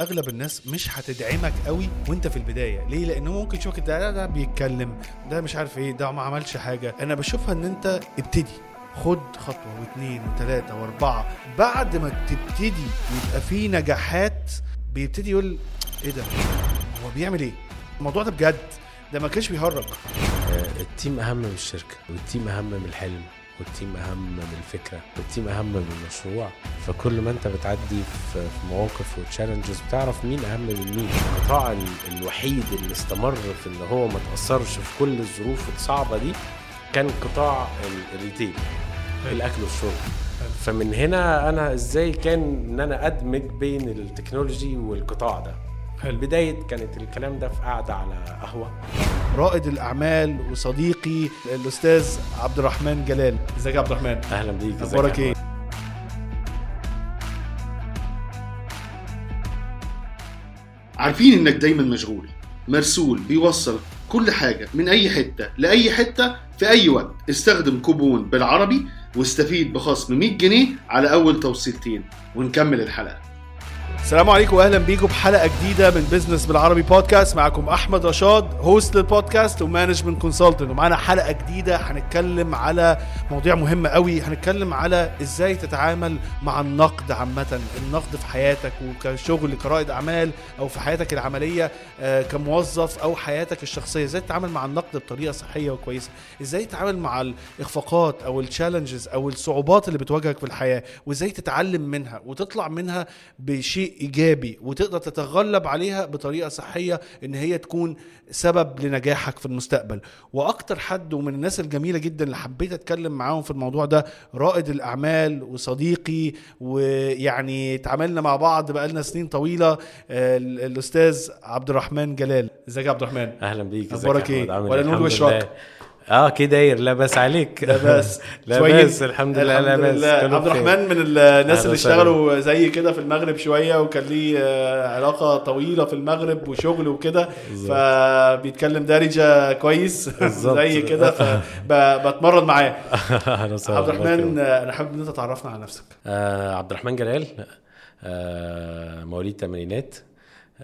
أغلب الناس مش هتدعمك قوي وأنت في البداية. ليه؟ لأنه ممكن يشوفك ده, ده, بيتكلم ده مش عارف إيه ده ما عملش حاجة. أنا بشوفها إن أنت ابتدي. خد خطوة واثنين وثلاثه وأربعة. بعد ما تبتدي يبقى في نجاحات بيبتدي يقول إيه ده؟ هو بيعمل إيه؟ الموضوع ده بجد. ده ما كانش بيهرج. آه، ال team أهم من الشركة وال team أهم من الحلم. وال team أهم من الفكرة وال team أهم من المشروع. فكل ما أنت بتعدي في مواقف و challenges بتعرف مين أهم من مين. القطاع ال- الوحيد اللي استمر في إن هو ما تأثرش في كل الظروف الصعبة دي كان قطاع ال- ال retail الأكل والشرب. فمن هنا أنا إزاي كان إن أنا أدمج بين ال technology والقطاع ده؟ حلو بداية كانت الكلام ده في قعدة على قهوة. رائد الأعمال وصديقي الأستاذ عبد الرحمن جلال. إزيك يا عبد الرحمن؟ أهلا بيك يا إيه؟ عارفين إنك دايما مشغول مرسول بيوصل كل حاجة من أي حتة لأي حتة في أي وقت. استخدم كوبون بالعربي واستفيد بخصم 100 جنيه على أول توصيلتين ونكمل الحلقة. السلام عليكم واهلا بيكم بحلقه جديدة من بزنس بالعربي بودكاست معاكم أحمد رشاد host للبودكاست و management consultant ومعانا حلقة جديدة هنتكلم على مواضيع مهمه قوي. هنتكلم على إزاي تتعامل مع النقد عامة النقد في حياتك وكشغل كرائد أعمال أو في حياتك العملية آه، كموظف أو حياتك الشخصية. إزاي تتعامل مع النقد بطريقة صحية وكويسة؟ إزاي تتعامل مع الإخفاقات أو التشالنجز أو الصعوبات اللي بتواجهك في الحياة؟ وإزاي تتعلم منها وتطلع منها بشيء إيجابي وتقدر تتغلب عليها بطريقة صحية إن هي تكون سبب لنجاحك في المستقبل وأكتر حد ومن الناس الجميلة جدا اللي حبيت أتكلم معاهم في الموضوع ده رائد الأعمال وصديقي ويعني اتعاملنا مع بعض بقالنا سنين طويلة آه، ال- الأستاذ عبد الرحمن جلال إزيك يا عبد الرحمن أهلا بيك إزيك أخبارك يا إيه؟ عامل ولا؟ نور الحمد وشك؟ آه كده داير لا باس عليك لا بس لا شوية. باس الحمد لله لا الحمد باس لله. كله عبد. الرحمن من الناس اللي. اشتغلوا زي كده في المغرب شوية وكان ليه آه، علاقة طويلة في المغرب وشغل وكده. فبيتكلم دارجة كويس. زي كده فبتمرن معاه عبد الرحمن. آه، أنا حابب إن أنت تعرفنا على نفسك آه عبد الرحمن جلال آه مواليد الثمانينات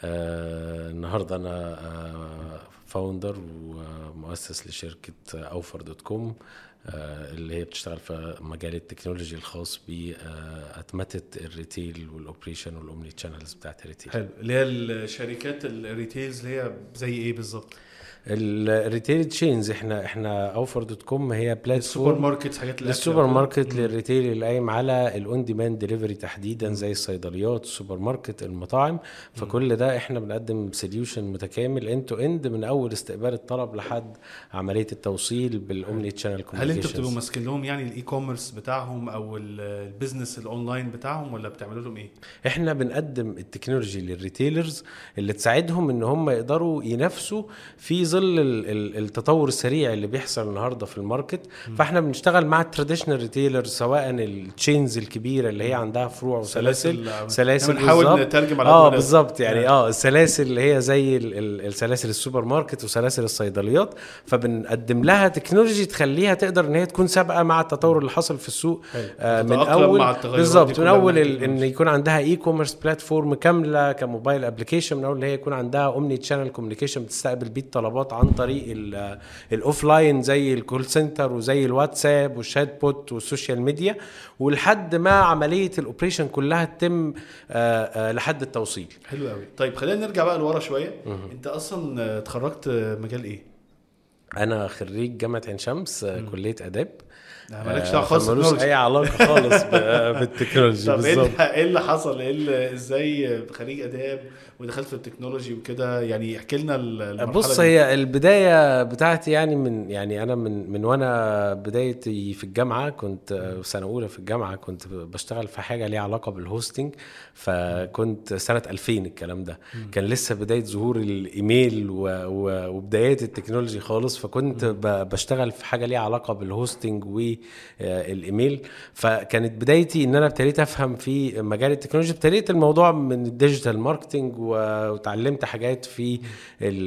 آه النهارده أنا آه founder ومؤسس لشركة أوفر دوت كوم آه اللي هي بتشتغل في مجال ال technology الخاص بأتمتة ال retail وال operation وال omnichannels بتاعت ال retail. حلو. اللي هي الشركات ال retails اللي هي زي إيه بالظبط؟ ال retail chains إحنا إحنا أوفر دوت كوم هي ال super platform. ماركت حاجات السوبر. ماركت لل retail اللي قايم على ال on-demand delivery تحديدا زي الصيدليات السوبر ماركت المطاعم فكل ده إحنا بنقدم solution متكامل end to end من أول استقبال الطلب لحد عملية التوصيل بال omnichannel هل أنتوا بتبقوا ماسكين لهم يعني ال e-commerce بتاعهم أو ال- ال business ال online بتاعهم ولا بتعملوا لهم إيه؟ إحنا بنقدم ال technology لل retailers اللي تساعدهم إن هم يقدروا ينافسوا في ظل ال- ال- التطور السريع اللي بيحصل النهارده في ال market فاحنا بنشتغل مع ال traditional retailers سواء ال chains الكبيرة اللي هي عندها فروع وسلاسل سلاسل بنحاول بالظبط. نترجم على آه بالظبط يعني. آه السلاسل اللي هي زي ال- ال- السلاسل السوبر ماركت وسلاسل الصيدليات فبنقدم لها technology تخليها تقدر إن هي تكون سابقة مع التطور اللي حصل في السوق. آه من أول بالظبط من أول إن. يكون عندها e-commerce platform كاملة ك mobile application من أول ان هي يكون عندها omnichannel communication بتستقبل بيه الطلبات عن طريق ال offline زي ال call center وزي الواتساب وال chatbot وال social media ولحد ما عملية ال operation كلها تتم آه، آه، لحد التوصيل. حلو قوي. طيب خلينا نرجع بقى لورا شوية. انت أصلا اتخرجت مجال إيه؟ أنا خريج جامعة عين شمس آه، كلية آداب. لا، مالكش دعوة خالص بال technology. أي علاقة خالص بال technology طب إيه بالظبط. اللي- إيه اللي حصل؟ إيه إزاي خريج آداب؟ ودخلت في ال technology وكده يعني احكي لنا المرحلة بص. هي البداية بتاعتي يعني من يعني أنا من من وأنا بدايتي في الجامعة كنت في سنة أولى في الجامعة كنت بشتغل في حاجة ليها علاقة بال hosting فكنت سنة 2000 الكلام ده. كان لسه بداية ظهور الإيميل و- و- وبدايات ال technology خالص فكنت ب- بشتغل في حاجة ليها علاقة بال hosting وال email فكانت بدايتي إن أنا ابتديت أفهم في مجال التكنولوجيا ابتديت الموضوع من ال digital marketing و- وتعلمت حاجات في ال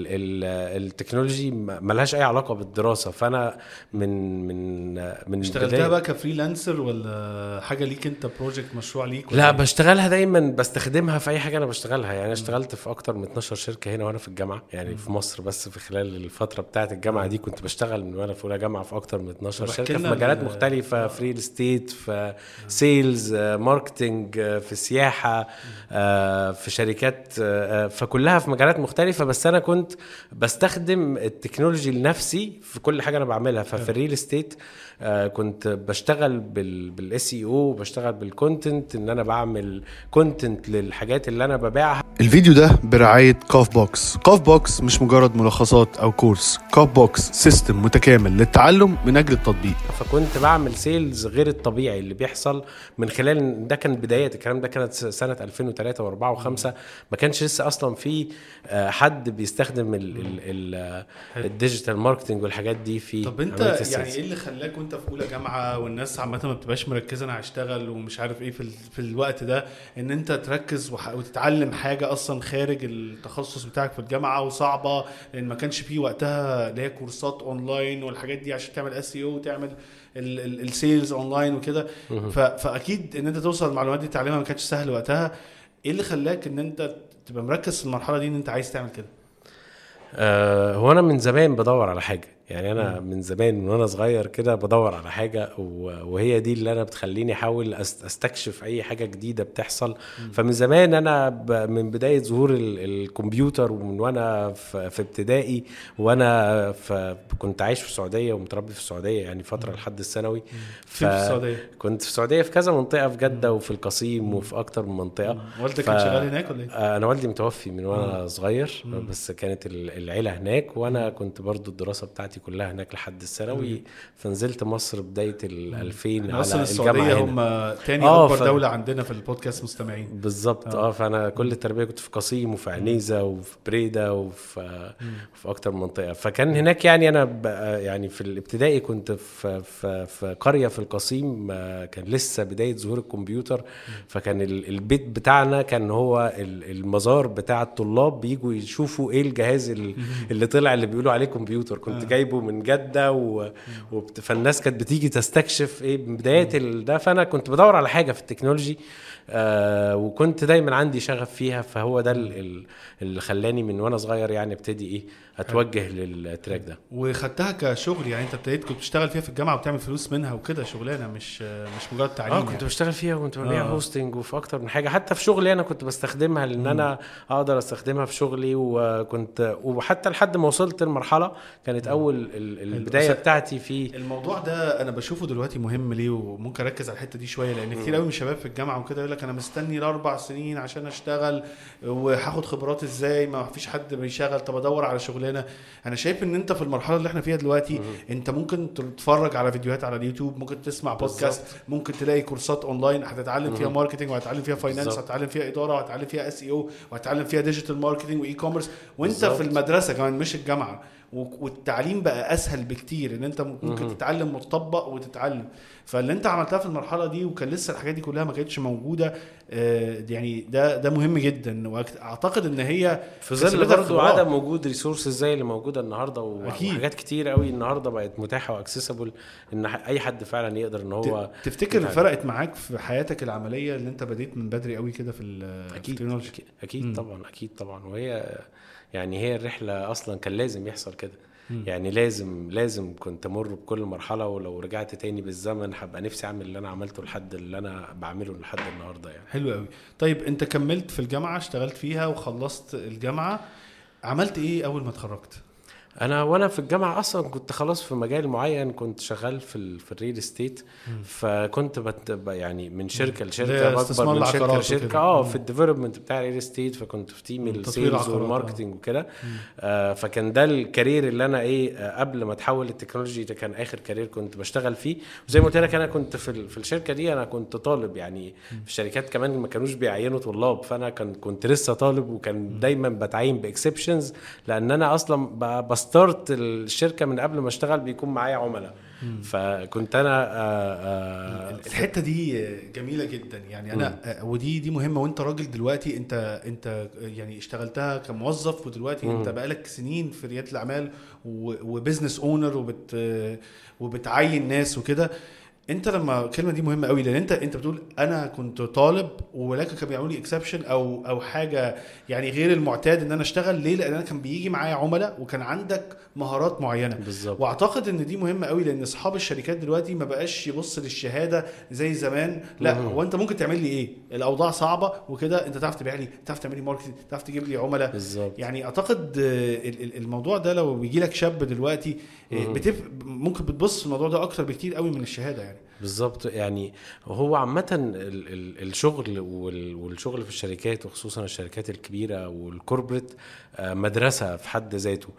ال ال technology م- ملهاش أي علاقة بالدراسة. فأنا من من من اشتغلتها بقى ك freelancer ولا حاجة ليك أنت project مشروع ليك لا إيه؟ بشتغلها دايما بستخدمها في أي حاجة أنا بشتغلها. يعني أنا اشتغلت في أكتر من 12 شركة هنا وأنا في الجامعة. يعني في مصر بس في خلال الفترة بتاعة الجامعة دي كنت بشتغل من وأنا في أولى جامعة في أكتر من 12 طب احكي شركه في مجالات ال- مختلفة في real estate في sales marketing في سياحة آه، في شركات آه، فكلها في مجالات مختلفة بس أنا كنت بستخدم ال technology لنفسي في كل حاجة أنا بعملها. ففي ال real estate كنت بشتغل بال SEO بشتغل بال content إن أنا بعمل content للحاجات اللي أنا ببيعها. الفيديو ده برعاية كاف بوكس كاف بوكس مش مجرد ملخصات أو كورس كاف بوكس system متكامل للتعلم من أجل التطبيق. فكنت بعمل sales غير الطبيعي اللي بيحصل من خلال ده كان بدايات الكلام ده كانت سنة 2003 و4 و5 ما كانش لسه أصلا في آه، حد بيستخدم ال- ال- ال- ال digital marketing والحاجات دي في طب أنت يعني. إيه اللي خلاك وانت في اولى جامعة والناس عامة ما بتبقاش مركزة أنا هشتغل ومش عارف إيه في, ال... في الوقت ده ان انت تركز وح... وتتعلم حاجة أصلا خارج التخصص بتاعك في الجامعة وصعبة لأن ما كانش فيه وقتها اللي هي كورسات اونلاين والحاجات دي عشان تعمل SEO وتعمل ال sales online وكده. ف... فأكيد إن أنت توصل المعلومات دي تتعلمها ما كانش سهل وقتها. إيه اللي خلاك إن أنت تبقى مركز في المرحلة دي إن أنت عايز تعمل كده؟ آه، هو أنا من زمان بدور على حاجة. يعني أنا من زمان من وأنا صغير كده بدور على حاجة وهي دي اللي أنا بتخليني أحاول أستكشف أي حاجة جديدة بتحصل. فمن زمان أنا ب- من بداية ظهور ال- الكمبيوتر ومن وأنا في في ابتدائي وأنا كنت عايش في السعودية ومتربي في السعودية يعني فترة لحد الثانوي. في السعودية؟ كنت في السعودية في كذا منطقة في جدة وفي القصيم وفي أكتر من منطقة. والدك ف- كان شغال هناك ولا إيه؟ آه، أنا والدي متوفي من وأنا صغير بس كانت ال- العيلة هناك وأنا كنت برضو الدراسة بتاعتي كلها هناك لحد الثانوي. فنزلت مصر بداية ال 2000 إحنا على أصلا الجامعة السعودية هم تاني آه، أكبر ف- دولة عندنا في البودكاست مستمعين. بالظبط. آه. فأنا كل التربية كنت في قصيم وفي عنيزة وفي بريدة وفي في أكتر من منطقة. فكان هناك يعني أنا ب- يعني في الابتدائي كنت في في, في قرية في القصيم آه، كان لسه بداية ظهور الكمبيوتر. فكان ال- البيت بتاعنا كان هو ال- المزار بتاع الطلاب بيجوا يشوفوا إيه الجهاز ال- اللي طلع اللي بيقولوا عليه كمبيوتر. كنت جايبه من جدة و... وبت... فالناس كانت بتيجي تستكشف إيه بدايات ال... ده. فأنا كنت بدور على حاجة في التكنولوجي. آه وكنت دايما عندي شغف فيها فهو ده ال- ال- اللي خلاني من وأنا صغير يعني أبتدي إيه أتوجه لل track ده. وخدتها كشغل يعني أنت ابتديت كنت بتشتغل فيها في الجامعة وبتعمل فلوس منها وكده شغلانة مش مش مجرد تعليم آه يعني. كنت بشتغل فيها وكنت ببيع آه. hosting وفي أكتر من حاجة. حتى في شغلي أنا كنت بستخدمها لأن أنا أقدر أستخدمها في شغلي وكنت وحتى لحد ما وصلت لمرحلة كانت أول ال- البداية بتاعتي في الموضوع ده أنا بشوفه دلوقتي مهم ليه وممكن أركز على الحتة دي شوية لأن كتير قوي من الشباب في الجامعة وكده يقول لك أنا مستني الأربع سنين عشان أشتغل وهاخد خبرات إزاي؟ ما فيش حد بيشتغل طب أدور على شغلانة. أنا شايف إن أنت في المرحلة اللي إحنا فيها دلوقتي أنت ممكن تتفرج على فيديوهات على اليوتيوب ممكن تسمع بودكاست ممكن تلاقي كورسات أونلاين هتتعلم فيها marketing وهتتعلم فيها finance. وهتتعلم فيها إدارة وهتتعلم فيها SEO وهتتعلم فيها digital marketing و e-commerce وأنت بالظبط. في المدرسة كمان مش الجامعة. والتعليم بقى أسهل بكتير إن أنت ممكن تتعلم وتطبق وتتعلم فاللي أنت عملتها في المرحلة دي وكان لسه الحاجات دي كلها ما كانتش موجودة آه، يعني ده ده مهم جدا واعتقد إن هي في ظل برضه. عدم وجود resources زي اللي موجودة النهارده. وحاجات كتير قوي النهارده بقت متاحة و accessible إن أي حد فعلا يقدر إن هو تفتكر يتعلم. فرقت معاك في حياتك العملية اللي أنت بديت من بدري قوي كده في ال- في أكيد أكيد, أكيد. طبعا أكيد طبعا وهي يعني هي الرحلة أصلا كان لازم يحصل كده. يعني لازم لازم كنت أمر بكل مرحلة ولو رجعت تاني بالزمن هبقى نفسي أعمل اللي أنا عملته لحد اللي أنا بعمله لحد النهارده يعني. حلو قوي طيب أنت كملت في الجامعة اشتغلت فيها وخلصت الجامعة عملت إيه أول ما اتخرجت؟ أنا وأنا في الجامعة أصلا كنت خلاص في مجال معين كنت شغال في ال في ال real estate فكنت بت يعني من شركة لشركة بكبر من شركة لشركة. آه مم. في ال development بتاع ال real estate فكنت في team مم. ال sales. وال marketing وكده. آه فكان ده ال career اللي أنا إيه آه قبل ما اتحول للتكنولوجي ده كان آخر career كنت بشتغل فيه. وزي ما قلت لك أنا كنت في في الشركة دي أنا كنت طالب يعني في الشركات كمان ما كانوش بيعينوا طلاب. فأنا كان كنت لسه طالب وكان دايما بتعين ب exceptions لأن أنا أصلا ب- ب start الشركة من قبل ما أشتغل بيكون معايا عملاء. فكنت أنا آه، آه، الحتة دي جميلة جدا. يعني أنا ودي دي مهمة. وأنت راجل دلوقتي أنت أنت يعني اشتغلتها كموظف ودلوقتي أنت بقالك سنين في ريادة الأعمال و business owner وبت وبتعين ناس وكده. انت لما الكلمة دي مهمة قوي لأن انت انت بتقول أنا كنت طالب ولكن كانوا بيعملوا لي exception أو أو حاجة يعني غير المعتاد إن أنا أشتغل. ليه؟ لأن أنا كان بيجي معايا عملاء وكان عندك مهارات معينة. بالظبط. وأعتقد إن دي مهمة قوي لأن أصحاب الشركات دلوقتي ما بقاش يبص للشهادة زي زمان. لأ. هو أنت ممكن تعمل لي إيه؟ الأوضاع صعبة وكده أنت تعرف تبيع لي تعرف تعمل لي marketing تعرف تجيب لي عملاء. بالظبط. يعني أعتقد ال- ال- الموضوع ده لو بيجي لك شاب دلوقتي آه،. بتف... ممكن بتبص في الموضوع ده أكتر بكتير قوي من الشهادة يعني. بالظبط. يعني هو عامة ال- ال- الشغل وال- والشغل في الشركات وخصوصا الشركات الكبيرة والكوربريت آه، مدرسة في حد ذاته.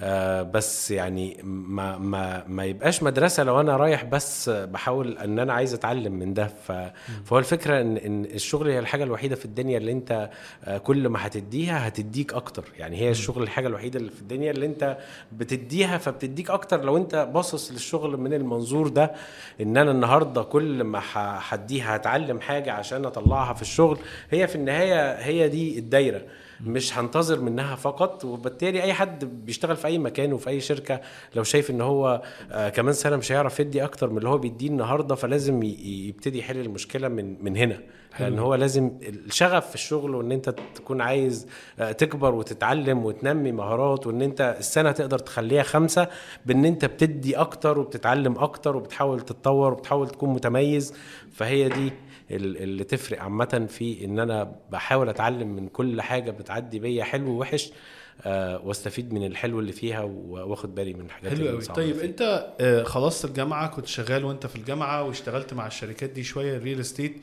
آه، بس يعني ما ما ما يبقاش مدرسة لو أنا رايح بس بحاول إن أنا عايز أتعلم من ده. فهو الفكرة إن إن الشغل هي الحاجة الوحيدة في الدنيا اللي أنت آه، كل ما هتديها هتديك أكتر. يعني هي الشغل الحاجة الوحيدة اللي في الدنيا اللي أنت بتديها فبتديك أكتر لو أنت باصص للشغل من المنظور ده إن أنا النهارده كل ما هديها هتعلم حاجة عشان أطلعها في الشغل هي في النهاية هي دي الدايرة. مش هنتظر منها فقط وبالتالي أي حد بيشتغل في أي مكان وفي أي شركة لو شايف إن هو آه كمان سنه مش هيعرف يدي أكتر من اللي هو بيديه النهارده فلازم يبتدي يحل المشكلة من من هنا. لأن هو لازم الشغف في الشغل وإن أنت تكون عايز آه، تكبر وتتعلم وتنمي مهارات وإن أنت السنة تقدر تخليها خمسة بإن أنت بتدي أكتر وبتتعلم أكتر وبتحاول تتطور وبتحاول تكون متميز. فهي دي ال- اللي تفرق عامة في إن أنا بحاول أتعلم من كل حاجة بتعدي بيا حلو ووحش. واستفيد من الحلو اللي فيها واخد بالي من الحاجات حلو قوي طيب فيها. انت آه، خلصت الجامعة كنت شغال وانت في الجامعة واشتغلت مع الشركات دي شوية الريل استيت.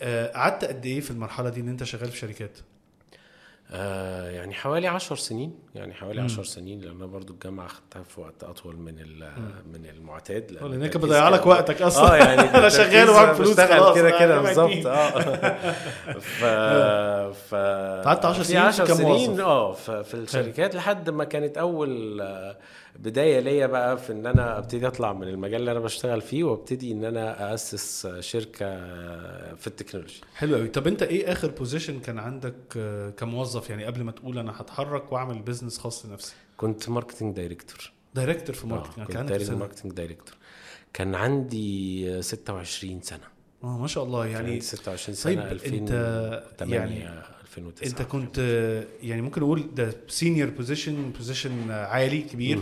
آه، قعدت قد إيه في المرحلة دي ان انت شغال في شركات آه يعني حوالي عشر سنين يعني حوالي مم. عشر سنين لأن أنا برضو الجامعة خدتها في وقت أطول من من المعتاد لأن التركيز بضيع لك وقتك أصلا آه يعني أنا شغال وبعمل فلوس خلاص كده كده بالظبط؟ آه ف ف قعدت 10 في سنين 10 كموظف. سنين آه في الشركات لحد ما كانت أول آه، بداية ليا بقى في إن أنا أبتدي أطلع من المجال اللي أنا بشتغل فيه وأبتدي إن أنا اسس شركة في التكنولوجي حلو قوي طب أنت إيه آخر position كان عندك آه، كموظف؟ يعني قبل ما تقول أنا هتحرك وأعمل business خاص لنفسي. كنت marketing director director في آه، marketing كنت كان عندك direct سنة. marketing director كان عندي 26 سنة. آه ما شاء الله. يعني يعني 26 طيب سنة أنت 2008 يعني 2009 أنت كنت يعني ممكن نقول ده senior position position عالي كبير.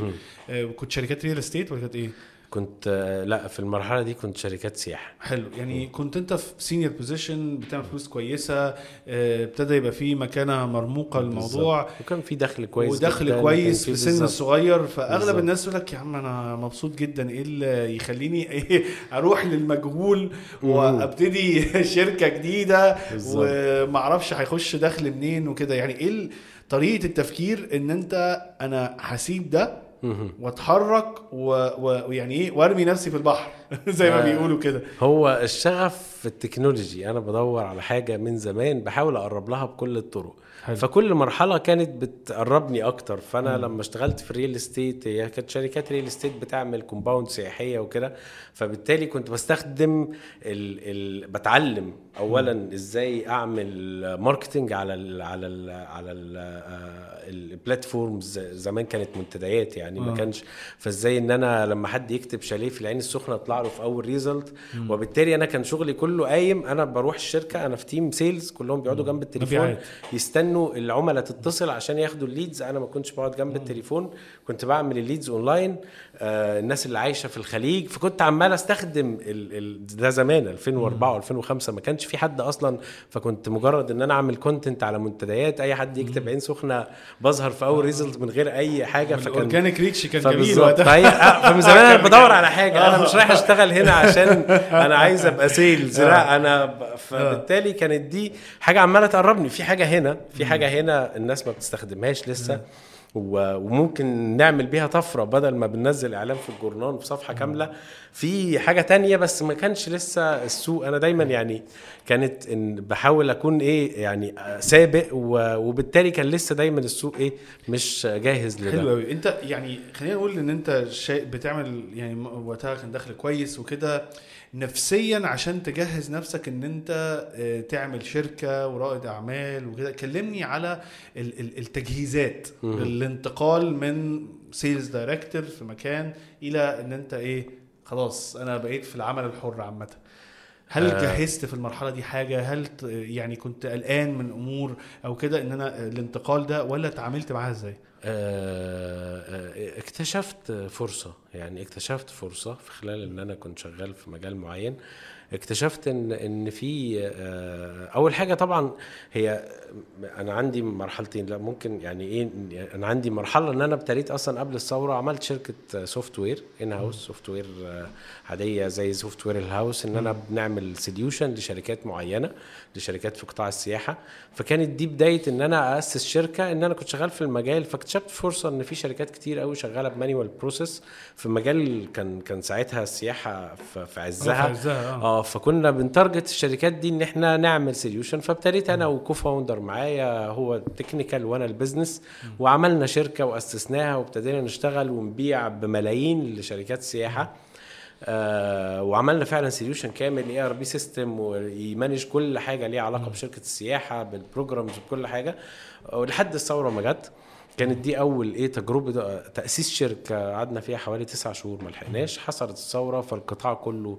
آه، كنت شركات real estate ولا كانت إيه؟ كنت لا في المرحلة دي كنت شركات سياحة حلو يعني كنت أنت في senior position بتعمل فلوس كويسة آه، ابتدى يبقى في مكانة مرموقة للموضوع بالظبط. وكان في دخل كويس ودخل كويس في سن. الصغير فأغلب بالظبط. الناس يقول لك يا عم أنا مبسوط جدا إيه اللي يخليني إيه أروح للمجهول. وأبتدي شركة جديدة. ومعرفش هيخش دخل منين وكده يعني إيه طريقة التفكير إن أنت أنا هسيب ده. واتحرك ويعني إيه وارمي نفسي في البحر. زي ما آه. بيقولوا كده. هو الشغف في التكنولوجي. أنا بدور على حاجة من زمان بحاول أقرب لها بكل الطرق. حلو. فكل مرحلة كانت بتقربني أكتر. فأنا مم. لما اشتغلت في ال real estate هي كانت شركات real estate بتعمل compound سياحية وكده. فبالتالي كنت بستخدم ال ال بتعلم اولا مم. إزاي أعمل marketing على ال على ال على ال platforms زمان كانت منتديات يعني. ما آه. كانش فازاي ان أنا لما حد يكتب شاليه في العين السخنة اطلع له في أول result وبالتالي أنا كان شغلي كله قايم أنا بروح الشركة أنا في team sales كلهم بيقعدوا جنب التليفون. يستنوا العملاء تتصل عشان ياخدوا ال leads أنا ما كنتش بقعد جنب التليفون كنت بعمل ال leads online الناس اللي عايشة في الخليج. فكنت عمال أستخدم ال ال ده زمان 2004 و2005 ما كانش في حد أصلا. فكنت مجرد إن أنا أعمل content على منتديات أي حد يكتب عين سخنة بظهر في أول result من غير أي حاجة فكان ال organic reach كان جميل وقتها. آه، فمن زمان أنا بدور على حاجة. أنا مش رايح أشتغل هنا عشان أنا عايز أبقى sales لا أنا فبالتالي كانت دي حاجة عمالة تقربني. في حاجة هنا في حاجة هنا الناس ما بتستخدمهاش لسه. وممكن نعمل بيها طفرة بدل ما بننزل إعلان في الجورنال في صفحة كاملة. في حاجة تانية بس ما كانش لسه السوق. أنا دايما يعني كانت إن بحاول أكون إيه يعني سابق و- وبالتالي كان لسه دايما السوق إيه مش جاهز لده. حلو قوي أنت يعني خلينا نقول إن أنت شيء بتعمل يعني وقتها كان دخل كويس وكده. نفسيا عشان تجهز نفسك إن أنت آه، تعمل شركة ورائد أعمال وكده كلمني على ال- ال- التجهيزات مم. الانتقال من sales director في مكان إلى إن أنت إيه خلاص أنا بقيت في العمل الحر عامة هل آه. جهزت في المرحلة دي حاجة؟ هل يعني كنت قلقان من أمور أو كده إن أنا الانتقال ده ولا اتعاملت معاها إزاي؟ آه، آه، اكتشفت فرصة يعني اكتشفت فرصة في خلال إن أنا كنت شغال في مجال معين. اكتشفت إن إن في آه، أول حاجة طبعا هي أنا عندي مرحلتين. لا ممكن يعني إيه أنا عندي مرحلة إن أنا ابتديت أصلا قبل الثورة عملت شركة software in house software عادية زي software ال house إن أنا بنعمل solution لشركات معينة لشركات في قطاع السياحة. فكانت دي بداية إن أنا اسس شركة إن أنا كنت شغال في المجال. فاكتشفت فرصة إن في شركات كتير قوي شغالة ب manual process في مجال كان كان ساعتها السياحة في في عزها عزها آه آه فكنا بن target الشركات دي إن إحنا نعمل solution فابتديت أنا و co-founder معايا هو ال technical وأنا ال business وعملنا شركة وأسسناها وابتدينا نشتغل ونبيع بملايين لشركات سياحة. آه وعملنا فعلا solution كامل ERP system وي manage كل حاجة ليها علاقة بشركة السياحة بال programs بكل حاجة. ولحد الثورة ما جت كانت دي أول إيه تجربة تأسيس شركة قعدنا فيها حوالي تسعة شهور ما لحقناش. حصلت الثورة فالقطاع كله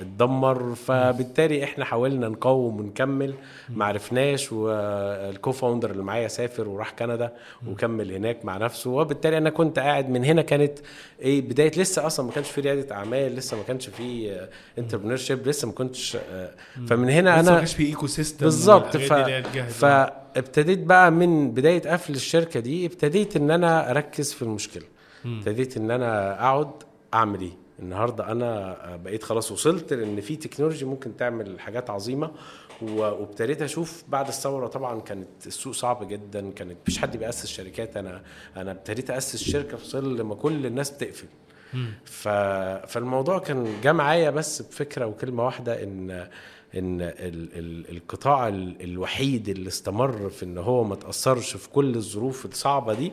اتدمر. فبالتالي إحنا حاولنا نقاوم ونكمل. ما عرفناش وال co-founder اللي معايا سافر وراح كندا وكمل هناك مع نفسه. وبالتالي أنا كنت قاعد من هنا كانت إيه بداية لسه أصلا ما كانش في ريادة أعمال لسه ما كانش في entrepreneurship لسه ما كنتش آه، فمن هنا لسه ما أنا كانش في ecosystem بالظبط ف... فابتديت بقى من بداية قفل الشركة دي ابتديت إن أنا أركز في المشكلة. ابتديت إن أنا أقعد أعمل إيه؟ النهارده أنا بقيت خلاص وصلت لأن في technology ممكن تعمل حاجات عظيمة وابتديت أشوف بعد الثورة طبعا كانت السوق صعب جدا كانت مفيش حد بيأسس شركات. أنا أنا ابتديت اسس شركة في ظل لما كل الناس بتقفل. ف... فالموضوع كان جه معايا بس بفكرة وكلمة واحدة إن إن ال... ال... القطاع ال... الوحيد اللي استمر في إن هو ما تأثرش في كل الظروف الصعبة دي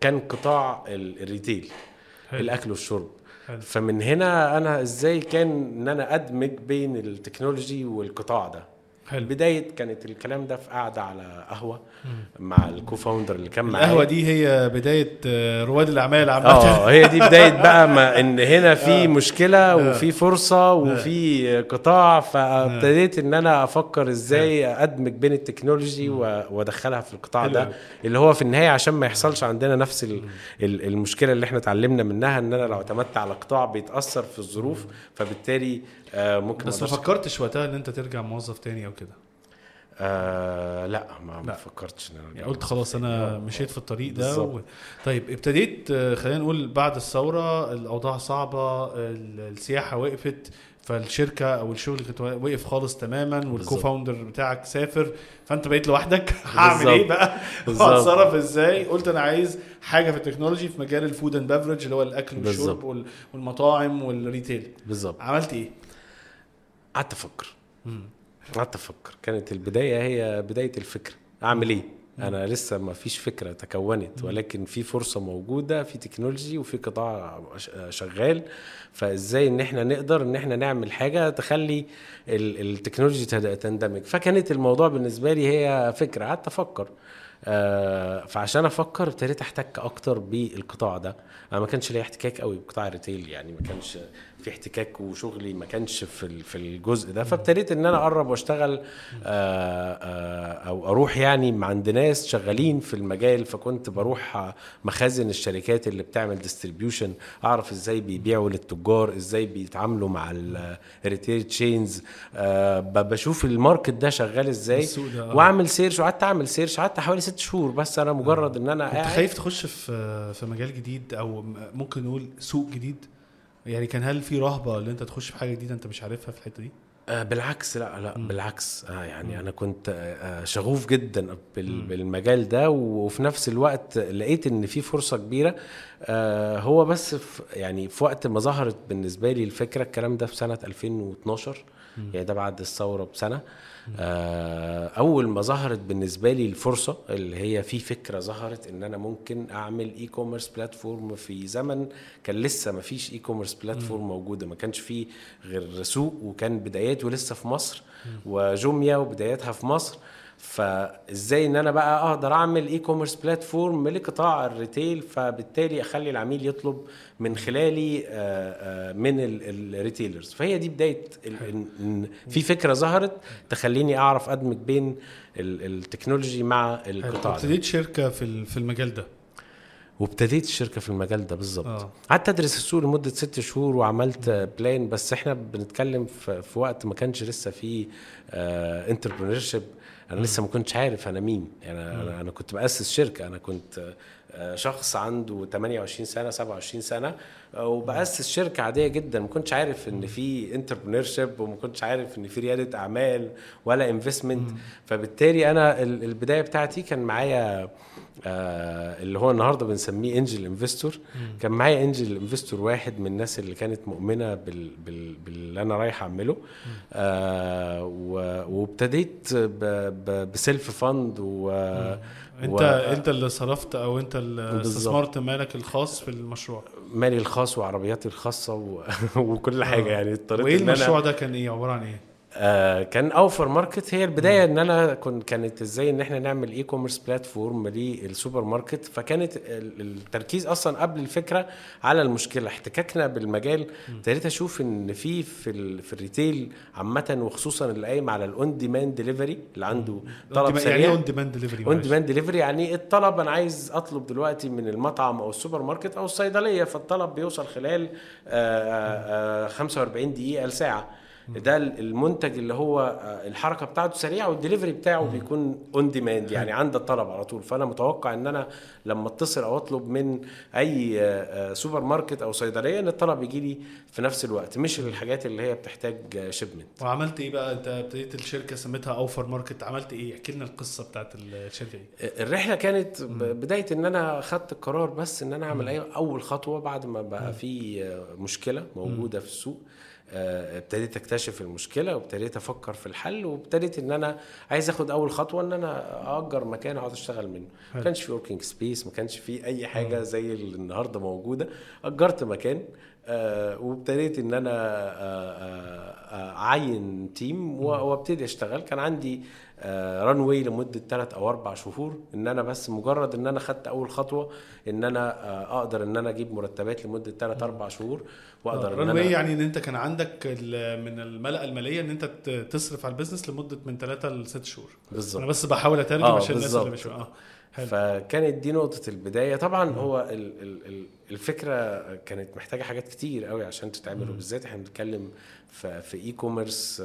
كان قطاع ال... الـ retail حلو. الأكل والشرب. فمن هنا أنا إزاي كان إن أنا أدمج بين ال technology والقطاع ده؟ حلو. بداية كانت الكلام ده في قعدة على قهوة مع ال co-founder اللي كان معايا. القهوة دي هي بداية آه، رواد الأعمال عامة. آه هي دي بداية بقى ما إن هنا في آه. مشكلة وفي فرصة وفي قطاع فابتديت إن أنا أفكر إزاي أدمج بين ال technology وأدخلها في القطاع حلو ده. اللي هو في النهاية عشان ما يحصلش عندنا نفس ال- ال- المشكلة اللي إحنا اتعلمنا منها إن أنا لو اعتمدت على قطاع بيتأثر في الظروف فبالتالي آه، ممكن بس ما فكرتش وقتها إن أنت ترجع موظف تاني أو كده آه لا ما, ما لا. فكرتش إن أنا يعني قلت خلاص أنا آه، مشيت في الطريق ده. و... طيب ابتديت آه، خلينا نقول بعد الثورة الأوضاع صعبة ال- السياحة وقفت فالشركة أو الشغل كنت وقف خالص تماما والكو بالظبط. فاوندر بتاعك سافر فأنت بقيت لوحدك هعمل إيه. بقى؟ هتصرف إزاي؟ قلت أنا عايز حاجة في ال technology في مجال ال food and beverage اللي هو الأكل والشرب والمطاعم وال retail بالظبط عملت إيه؟ قعدت أفكر. قعدت أفكر. كانت البداية هي بداية الفكرة. أعمل إيه؟ أنا لسه ما فيش فكرة تكونت ولكن في فرصة موجودة في technology وفي قطاع شغال. فإزاي إن إحنا نقدر إن إحنا نعمل حاجة تخلي ال- technology تندمج؟ فكانت الموضوع بالنسبة لي هي فكرة. قعدت أفكر. آه، فعشان أفكر ابتديت أحتك أكتر بالقطاع ده. أنا ما كانش ليا احتكاك قوي بقطاع ال retail يعني ما كانش في احتكاك وشغلي ما كانش في في الجزء ده فابتديت إن أنا أقرب وأشتغل آه، آه، أو أروح يعني عند ناس شغالين في المجال فكنت بروح آه، مخازن الشركات اللي بتعمل distribution أعرف إزاي بيبيعوا للتجار إزاي بيتعاملوا مع ال retail chains بشوف ال market ده شغال إزاي آه. وأعمل search وقعدت أعمل search قعدت حوالي ست شهور بس أنا مجرد إن أنا قاعد. خايف تخش في في مجال جديد أو ممكن نقول سوق جديد؟ يعني كان هل في رهبة ان انت تخش في حاجة جديدة انت مش عارفها في الحتة دي؟ آه بالعكس لا لا بالعكس. آه يعني أنا كنت آه آه، شغوف جدا بال- بالمجال ده وفي نفس الوقت لقيت إن في فرصة كبيرة. آه هو بس في يعني في وقت ما ظهرت بالنسبة لي الفكرة الكلام ده في سنة 2012 يعني ده بعد الثورة بسنة. آه أول ما ظهرت بالنسبة لي الفرصة اللي هي في فكرة ظهرت إن أنا ممكن أعمل e-commerce platform في زمن كان لسه ما فيش e-commerce platform موجودة ما كانش فيه غير سوق وكان بداياته لسه في مصر وجوميا وبداياتها في مصر. فازاي ان أنا بقى أقدر اعمل e-commerce platform لقطاع ال retail فبالتالي اخلي العميل يطلب من خلالي آه، آه، من ال- ال retailers. فهي دي بداية في فكرة ظهرت تخليني أعرف أدمج بين ال- ال technology مع القطاع. ابتديت شركة في في المجال ده. وابتديت الشركة في المجال ده بالظبط. آه. قعدت أدرس السوق لمدة ست شهور وعملت plan بس إحنا بنتكلم في, وقت ما كانش لسه في entrepreneur أنا لسه ما كنتش عارف أنا مين. يعني أنا أنا كنت بأسس شركة. أنا كنت آه، شخص عنده 28 سنة 27 سنة آه، وبأسس شركة عادية جدا. ما كنتش عارف إن في entrepreneurship وما كنتش عارف إن في ريادة أعمال ولا investment فبالتالي أنا ال- البداية بتاعتي كان معايا آه اللي هو النهارده بنسميه angel investor كان معايا angel investor واحد من الناس اللي كانت مؤمنة بال بال باللي أنا رايح أعمله. آه و- وابتديت ب- ب- ب self fund و انت و- انت اللي صرفت أو أنت اللي. استثمرت مالك الخاص في المشروع؟ مالي الخاص وعربياتي الخاصة و... وكل حاجة يعني. اضطريت وإيه أنا- المشروع ده كان إيه؟ عبارة عن إيه؟ آه كان Over Market هي البداية إن أنا كنت كانت إزاي إن إحنا نعمل e-commerce platform للسوبر ماركت. فكانت ال- التركيز أصلا قبل الفكرة على المشكلة. احتكاكنا بالمجال. ابتديت أشوف إن في في, ال- في ال retail عامة وخصوصا اللي قايم على ال on-demand delivery اللي عنده طلب يعني سريع. إيه اون ديماند ديليفري اون ديماند ديليفري يعني الطلب أنا عايز أطلب دلوقتي من المطعم أو السوبر ماركت أو الصيدلية. فالطلب بيوصل خلال آه، آه، 45 دقيقة لساعة. ده المنتج اللي هو آه، الحركة بتاعته سريعة والدليفري بتاعه بيكون on demand يعني عند الطلب على طول. فأنا متوقع إن أنا لما اتصل أو أطلب من أي آه، آه، سوبر ماركت أو صيدلية إن الطلب يجي لي في نفس الوقت مش الحاجات اللي هي بتحتاج shipment وعملت إيه بقى؟ أنت ابتديت الشركة سميتها Over Market عملت إيه؟ احكي لنا القصة بتاعت الشركة دي. الرحلة كانت بداية إن أنا خدت القرار بس إن أنا أعمل أول خطوة بعد ما بقى في آه، مشكلة موجودة في السوق آه، ابتديت اكتشف المشكلة وابتديت أفكر في الحل وابتديت ان أنا عايز اخد اول خطوة ان أنا اجر مكان اقعد اشتغل منه. ما كانش في working space ما كانش في اي حاجة زي اللي النهارده موجودة. اجرت مكان آه، وابتديت ان أنا آه، آه، آه، اعين team وابتدي اشتغل. كان عندي runway لمدة ثلاث أو أربع شهور إن أنا بس مجرد إن أنا خدت أول خطوة إن أنا آه، أقدر إن أنا أجيب مرتبات لمدة ثلاث أربع شهور وأقدر إن run أنا يعني إن أنت كان عندك من الملاءة المالية إن أنت تصرف على ال business لمدة من ثلاثة لست شهور. أنا بالظبط بس بحاول أترجم آه، عشان الناس اللي. مش آه حلو. فكانت دي نقطة البداية. طبعا هو ال ال الفكرة كانت محتاجة حاجات كتير قوي عشان تتعمل وبالذات إحنا بنتكلم في في e-commerce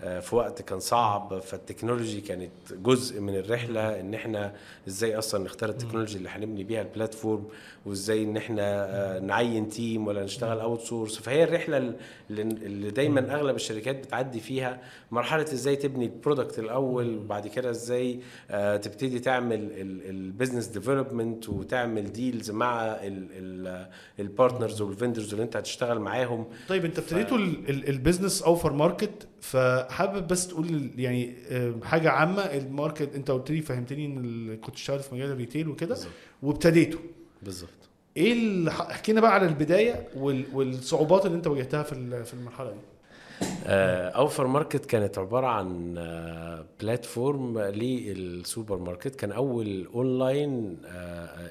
في وقت كان صعب فال technology كانت جزء من الرحلة إن إحنا إزاي أصلا نختار ال technology اللي هنبني بيها ال platform وإزاي إن إحنا آه، نعين team ولا نشتغل outsource فهي الرحلة اللي دايما أغلب الشركات بتعدي فيها. مرحلة إزاي تبني ال product الأول وبعد كده إزاي آه، تبتدي تعمل ال business development وتعمل deals مع ال partners وال vendors اللي أنت هتشتغل معاهم. طيب أنت ابتديتوا ال- ال business Over Market فحابب بس تقول يعني آه، حاجة عامة ال market انت قلت لي فهمتني ان كنت شغال في مجال ال retail وكده. وابتديتوا بالظبط. إيه اللي احكي لنا بقى على البداية وال- والصعوبات اللي انت واجهتها في في المرحلة دي. Over Market كانت عبارة عن آه، platform للسوبر ماركت. كان أول online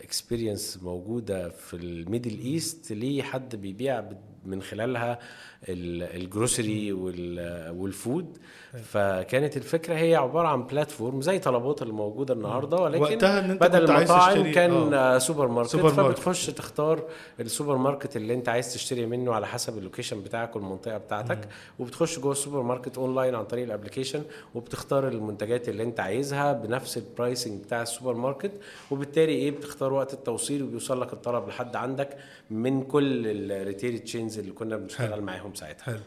experience موجودة في ال Middle East لحد بيبيع من خلالها ال- ال grocery وال- وال food فكانت الفكرة هي عبارة عن platform زي طلبات اللي موجوده النهارده ولكن وقتها إن أنت بدل المطاعم كان آه. سوبر ماركت سوبر ماركت. فبتخش تختار السوبر ماركت اللي أنت عايز تشتري منه على حسب ال location بتاعك والمنطقة بتاعتك. وبتخش جوه السوبر ماركت اونلاين عن طريق ال application وبتختار المنتجات اللي أنت عايزها بنفس ال pricing بتاع السوبر ماركت وبالتالي إيه بتختار وقت التوصيل وبيوصل لك الطلب لحد عندك من كل ال retail chains اللي كنا بنشتغل معاهم. ساعتها. حلو.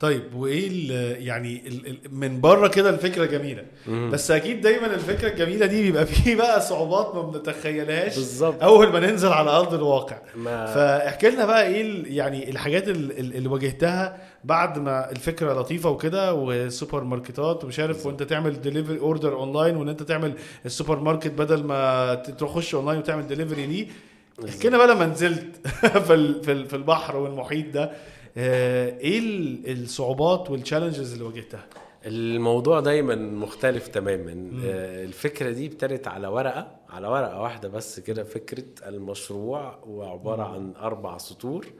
طيب وإيه ال- يعني ال- ال- من بره كده الفكرة جميلة. بس أكيد دايما الفكرة الجميلة دي بيبقى فيه بقى صعوبات ما بنتخيلهاش بالظبط. أول ما ننزل على أرض الواقع. ما فاحكي لنا بقى إيه يعني الحاجات ال- ال- اللي واجهتها بعد ما الفكرة لطيفة وكده وسوبر ماركتات ومش عارف وأنت تعمل delivery order online وإن أنت تعمل السوبر ماركت بدل ما تخش اونلاين وتعمل ديليفري ليه. احكي لنا بقى لما نزلت في ال- في ال- في البحر والمحيط ده. إيه ال- الصعوبات وال challenges اللي واجهتها؟ الموضوع دايما مختلف تماما. آه، الفكرة دي ابتدت على ورقة على ورقة واحدة بس كده فكرة المشروع وعبارة عن أربع سطور. آه،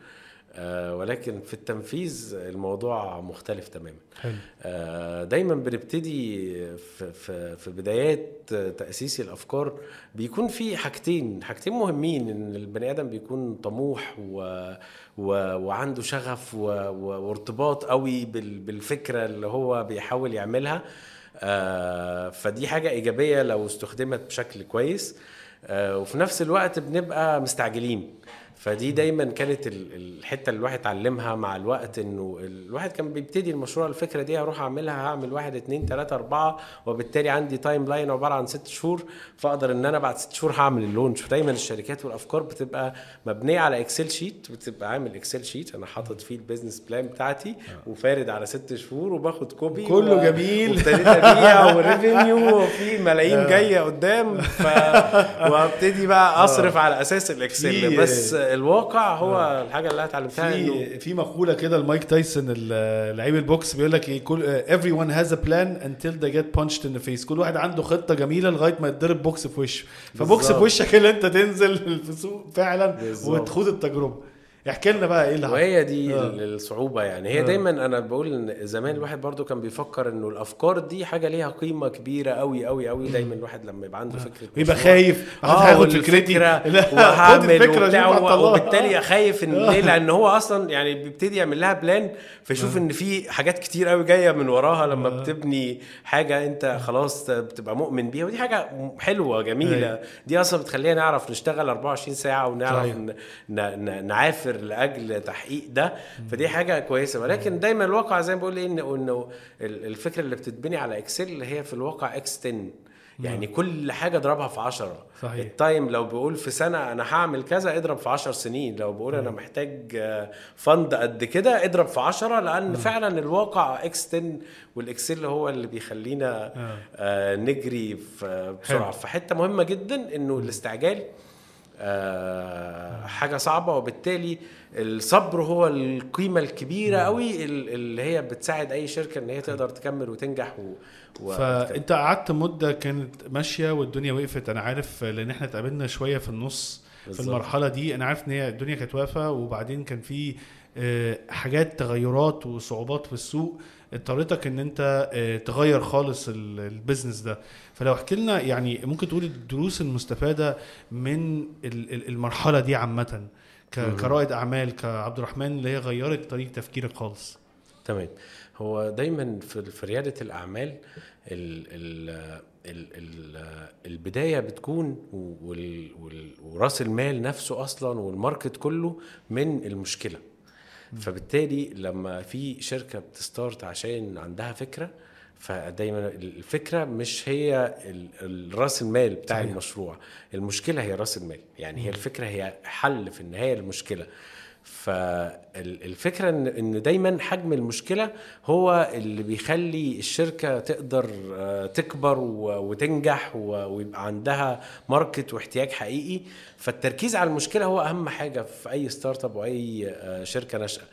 ولكن في التنفيذ الموضوع مختلف تماما. حلو. آه، دايما بنبتدي في, في, في بدايات تأسيس الأفكار بيكون في حاجتين حاجتين مهمين إن البني آدم بيكون طموح و و وعنده شغف و و وارتباط قوي بال بالفكرة اللي هو بيحاول يعملها. آه، فدي حاجة إيجابية لو استخدمت بشكل كويس. آه، وفي نفس الوقت بنبقى مستعجلين. فدي دايما كانت ال- الحتة اللي الواحد اتعلمها مع الوقت إنه الواحد كان بيبتدي المشروع الفكرة دي هروح أعملها هعمل واحد اتنين تلاتة أربعة وبالتالي عندي timeline عبارة عن ست شهور فأقدر إن أنا بعد ست شهور هعمل ال launch. ودايما الشركات والأفكار بتبقى مبنية على Excel sheet بتبقى عامل Excel sheet أنا حاطط فيه ال business plan بتاعتي وفارد على ست شهور وباخد copy كله و- جميل. وابتديت أبيع وال revenue وفي ملايين جاية قدام ف... وابتدي بقى أصرف على أساس ال Excel بس الواقع هو الحاجة اللي اتعلمتها في في مقولة كده لمايك تايسون لعيب ال box بيقول لك إيه كل everyone has a plan until they get punched in the face كل واحد عنده خطة جميلة لغاية ما يتضرب box في وشه ف box. في وشك اللي أنت تنزل في السوق فعلا بالظبط. وتخوض التجربة احكي لنا بقى إيه اللي وهي دي آه. الصعوبة يعني. هي آه. دايما أنا بقول إن زمان الواحد برضو كان بيفكر إنه الأفكار دي حاجة ليها قيمة كبيرة قوي قوي قوي دايما الواحد لما يبقى عنده فكرة ويبقى مشروع، خايف. هاخد فكرتي. لا، خد وهعمل الفكرة وبتاع. وبالتالي خايف إن ليه؟ لأن هو أصلا يعني بيبتدي يعمل لها plan فيشوف إن في حاجات كتير قوي جاية من وراها لما بتبني حاجة أنت خلاص بتبقى مؤمن بيها. ودي حاجة حلوة جميلة. أيوة. دي أصلا بتخلينا نعرف نشتغل 24 ساعة ونعرف صحيح. نعافر لأجل تحقيق ده فدي حاجة كويسة. ولكن دايما الواقع زي ما بقول إيه انه انه ال- الفكرة اللي بتتبني على Excel هي في الواقع x 10 يعني كل حاجة اضربها في 10 صحيح. ال time لو بيقول في سنة أنا هعمل كذا اضرب في 10 سنين. لو بقول أنا محتاج آه، fund قد كده اضرب في 10 لأن فعلا الواقع x 10 وال Excel هو اللي بيخلينا آه، نجري في بسرعة. فحتة مهمة جدا إنه الاستعجال آه، حاجة صعبة وبالتالي الصبر هو القيمة الكبيرة قوي ال- اللي هي بتساعد أي شركة إن هي تقدر تكمل وتنجح و... و... فأنت قعدت مدة كانت ماشية والدنيا وقفت. أنا عارف لأن إحنا اتقابلنا شوية في النص في بالظبط. المرحلة دي. أنا عارف إن هي الدنيا كانت واقفة وبعدين كان في آه، حاجات تغيرات وصعوبات في السوق اضطرتك إن أنت آه، تغير خالص ال- البيزنس ده. فلو احكي لنا يعني ممكن تقول الدروس المستفادة من ال- ال- المرحلة دي عامة كرائد أعمال كعبد الرحمن اللي هي غيرت طريقة تفكيرك خالص. تمام. هو دايما في ريادة الأعمال ال ال ال ال البداية بتكون وراس المال نفسه أصلا وال market كله من المشكلة. فبالتالي لما في شركة بت start عشان عندها فكرة فدايما الفكرة مش هي رأس المال بتاع صحيح. المشروع. المشكلة هي رأس المال. يعني هي الفكرة هي حل في النهاية المشكلة فالفكرة ان إن دايما حجم المشكلة هو اللي بيخلي الشركة تقدر آه، تكبر وتنجح ويبقى عندها market واحتياج حقيقي. فالتركيز على المشكلة هو أهم حاجة في أي startup واي آه، شركة ناشئة.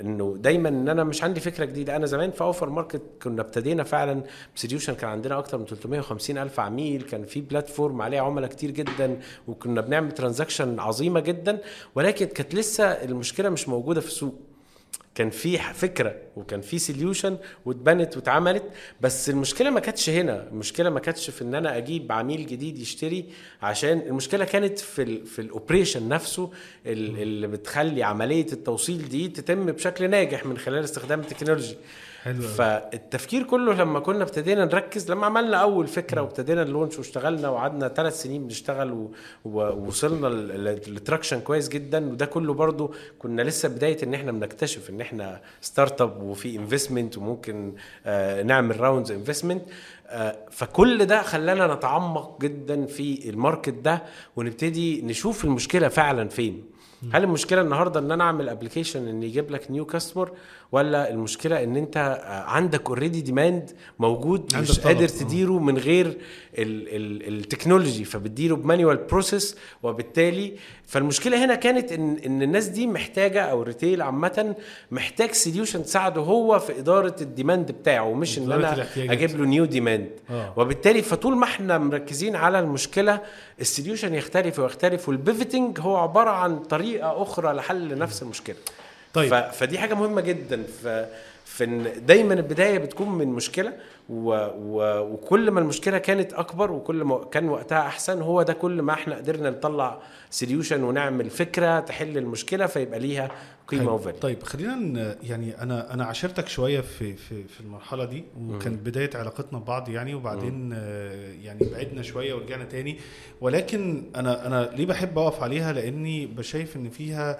انه دايما إن أنا مش عندي فكرة جديدة. أنا زمان في أوفر ماركت كنا ابتدينا فعلا ب solution كان عندنا أكتر من 350 ألف عميل. كان في platform عليه عملاء كتير جدا وكنا بنعمل transaction عظيمة جدا. ولكن كانت لسه المشكلة مش موجودة في السوق. كان في فكرة وكان في solution واتبنت واتعملت بس المشكلة ما كانتش هنا. المشكلة ما كانتش في إن أنا أجيب عميل جديد يشتري عشان المشكلة كانت في ال في ال operation نفسه ال- اللي بتخلي عملية التوصيل دي تتم بشكل ناجح من خلال استخدام ال technology. حلو. فالتفكير كله لما كنا ابتدينا نركز لما عملنا أول فكرة وابتدينا ال launch واشتغلنا وقعدنا ثلاث سنين بنشتغل ووصلنا ل traction كويس جدا وده كله برضو كنا لسه بداية إن إحنا بنكتشف إن إحنا startup وفي investment وممكن آه، نعمل rounds investment فكل ده خلانا نتعمق جدا في ال market ده ونبتدي نشوف المشكلة فعلا فين. هل المشكلة النهارده إن أنا أعمل application إن يجيب لك new customer ولا المشكلة إن أنت عندك already demand موجود مش قادر. تديره من غير ال- ال- technology فبتديره ب manual process وبالتالي فالمشكلة هنا كانت ان إن الناس دي محتاجة أو ال retail عامة محتاج solution تساعده هو في إدارة ال demand بتاعه مش إن أنا. أجيب له new demand آه. وبالتالي فطول ما إحنا مركزين على المشكلة ال solution يختلف ويختلف وال pivoting هو عبارة عن طريقة أخرى لحل نفس المشكلة طيب. فدي حاجة مهمة جدا. ف... في ان دايما البداية بتكون من مشكلة و... و... وكل ما المشكلة كانت أكبر وكل ما كان وقتها أحسن هو ده كل ما إحنا قدرنا نطلع solution ونعمل فكرة تحل المشكلة فيبقى ليها قيمة. و value طيب خلينا يعني أنا أنا عاشرتك شوية في في في المرحلة دي وكانت بداية علاقتنا ببعض يعني وبعدين آه، يعني بعدنا شوية ورجعنا تاني. ولكن أنا أنا ليه بحب أقف عليها؟ لأني بشايف إن فيها آه،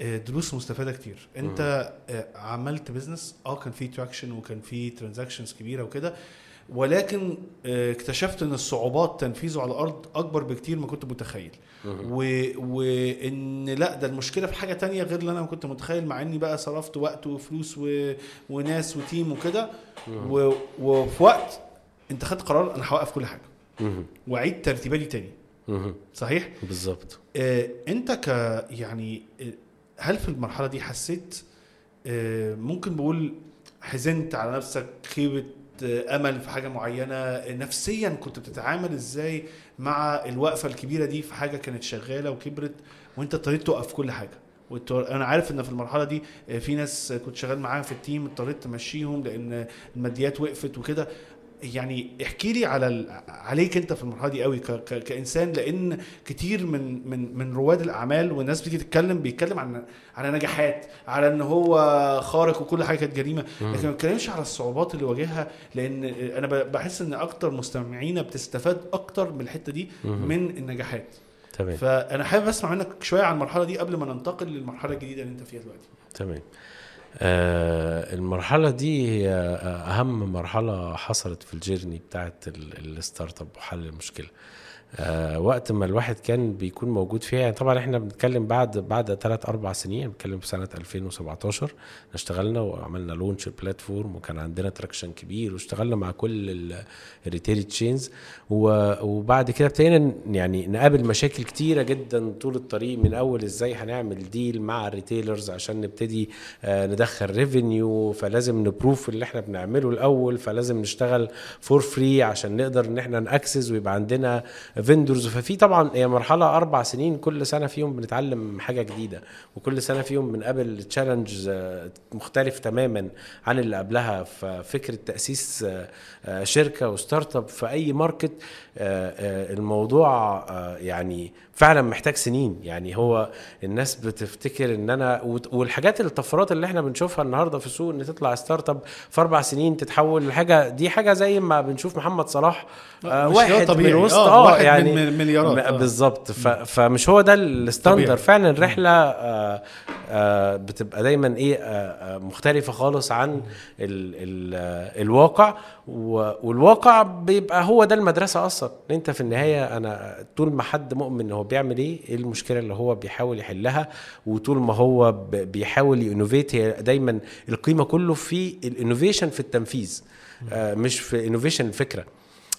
دروس مستفادة كتير. انت آه، عملت business آه كان في traction وكان في transactions كبيرة وكده ولكن آه، اكتشفت ان الصعوبات تنفيذه على الأرض أكبر بكتير ما كنت متخيل. و... وإن لأ ده المشكلة في حاجة تانية غير اللي أنا كنت متخيل مع إني بقى صرفت وقت وفلوس و... وناس وتيم وكده. و... وفي وقت أنت خدت قرار أنا هوقف كل حاجة. واعيد ترتيباتي تاني. صحيح؟ بالظبط. آه، أنت ك يعني آه، هل في المرحلة دي حسيت آه، ممكن بقول حزنت على نفسك خيبه آه، أمل في حاجة معينة؟ نفسيا كنت بتتعامل إزاي مع الوقفة الكبيرة دي في حاجة كانت شغالة وكبرت وأنت اضطريت توقف كل حاجة؟ أنا عارف إن في المرحلة دي آه، في ناس كنت شغال معاها في التيم اضطريت تمشيهم لأن الماديات وقفت وكده. يعني احكي لي على. عليك انت في المرحلة دي قوي ك... ك... كإنسان لأن كتير من من من رواد الأعمال والناس بتيجي تتكلم بيتكلم عن على نجاحات على إن هو خارق وكل حاجة كانت جريت لكن ما بيتكلمش على الصعوبات اللي واجهها لأن أنا بحس إن أكتر مستمعينا بتستفاد أكتر من الحتة دي من النجاحات. تمام. فأنا حابب أسمع منك شوية عن المرحلة دي قبل ما ننتقل للمرحلة الجديدة اللي أنت فيها دلوقتي. تمام. المرحلة دي هي آه، أهم مرحلة حصلت في ال journey بتاعت ال- الstartup وحل المشكلة. آه وقت ما الواحد كان بيكون موجود فيها. يعني طبعا إحنا بنتكلم بعد بعد ثلاث أربع سنين بنتكلم في سنة 2017 اشتغلنا وعملنا launch ال platform وكان عندنا traction كبير واشتغلنا مع كل ال retail chains وبعد كده ابتدينا يعني نقابل مشاكل كتيرة جدا طول الطريق من أول إزاي هنعمل deal مع ال retailers عشان نبتدي آه، ندخل revenue فلازم ن prove اللي إحنا بنعمله الأول فلازم نشتغل for free عشان نقدر إن إحنا ن access ويبقى عندنا vendors ففي طبعا هي مرحلة أربع سنين كل سنة فيهم بنتعلم حاجة جديدة وكل سنة فيهم بنقابل challenge مختلف تماما عن اللي قبلها. ففكرة تأسيس آه، آه، شركة و startup في أي market آه، آه، الموضوع آه، يعني فعلا محتاج سنين. يعني هو الناس بتفتكر إن أنا والحاجات الطفرات اللي إحنا بنشوفها النهارده في السوق إن تطلع startup في أربع سنين تتحول لحاجة دي حاجة زي ما بنشوف محمد صلاح آه واحد طبيعي. من وسط آه، آه واحد يعني من- مليارات. آه. بالظبط فمش هو ده ال standard. فعلا الرحلة آه آه بتبقى دايما إيه مختلفة خالص عن ال ال الواقع. والواقع بيبقى هو ده المدرسة أصلا. أنت في النهاية أنا طول ما حد مؤمن هو بيعمل إيه إيه المشكلة اللي هو بيحاول يحلها؟ وطول ما هو بيحاول ي innovate هي دايما القيمة كله في ال innovation في التنفيذ مش في innovation الفكرة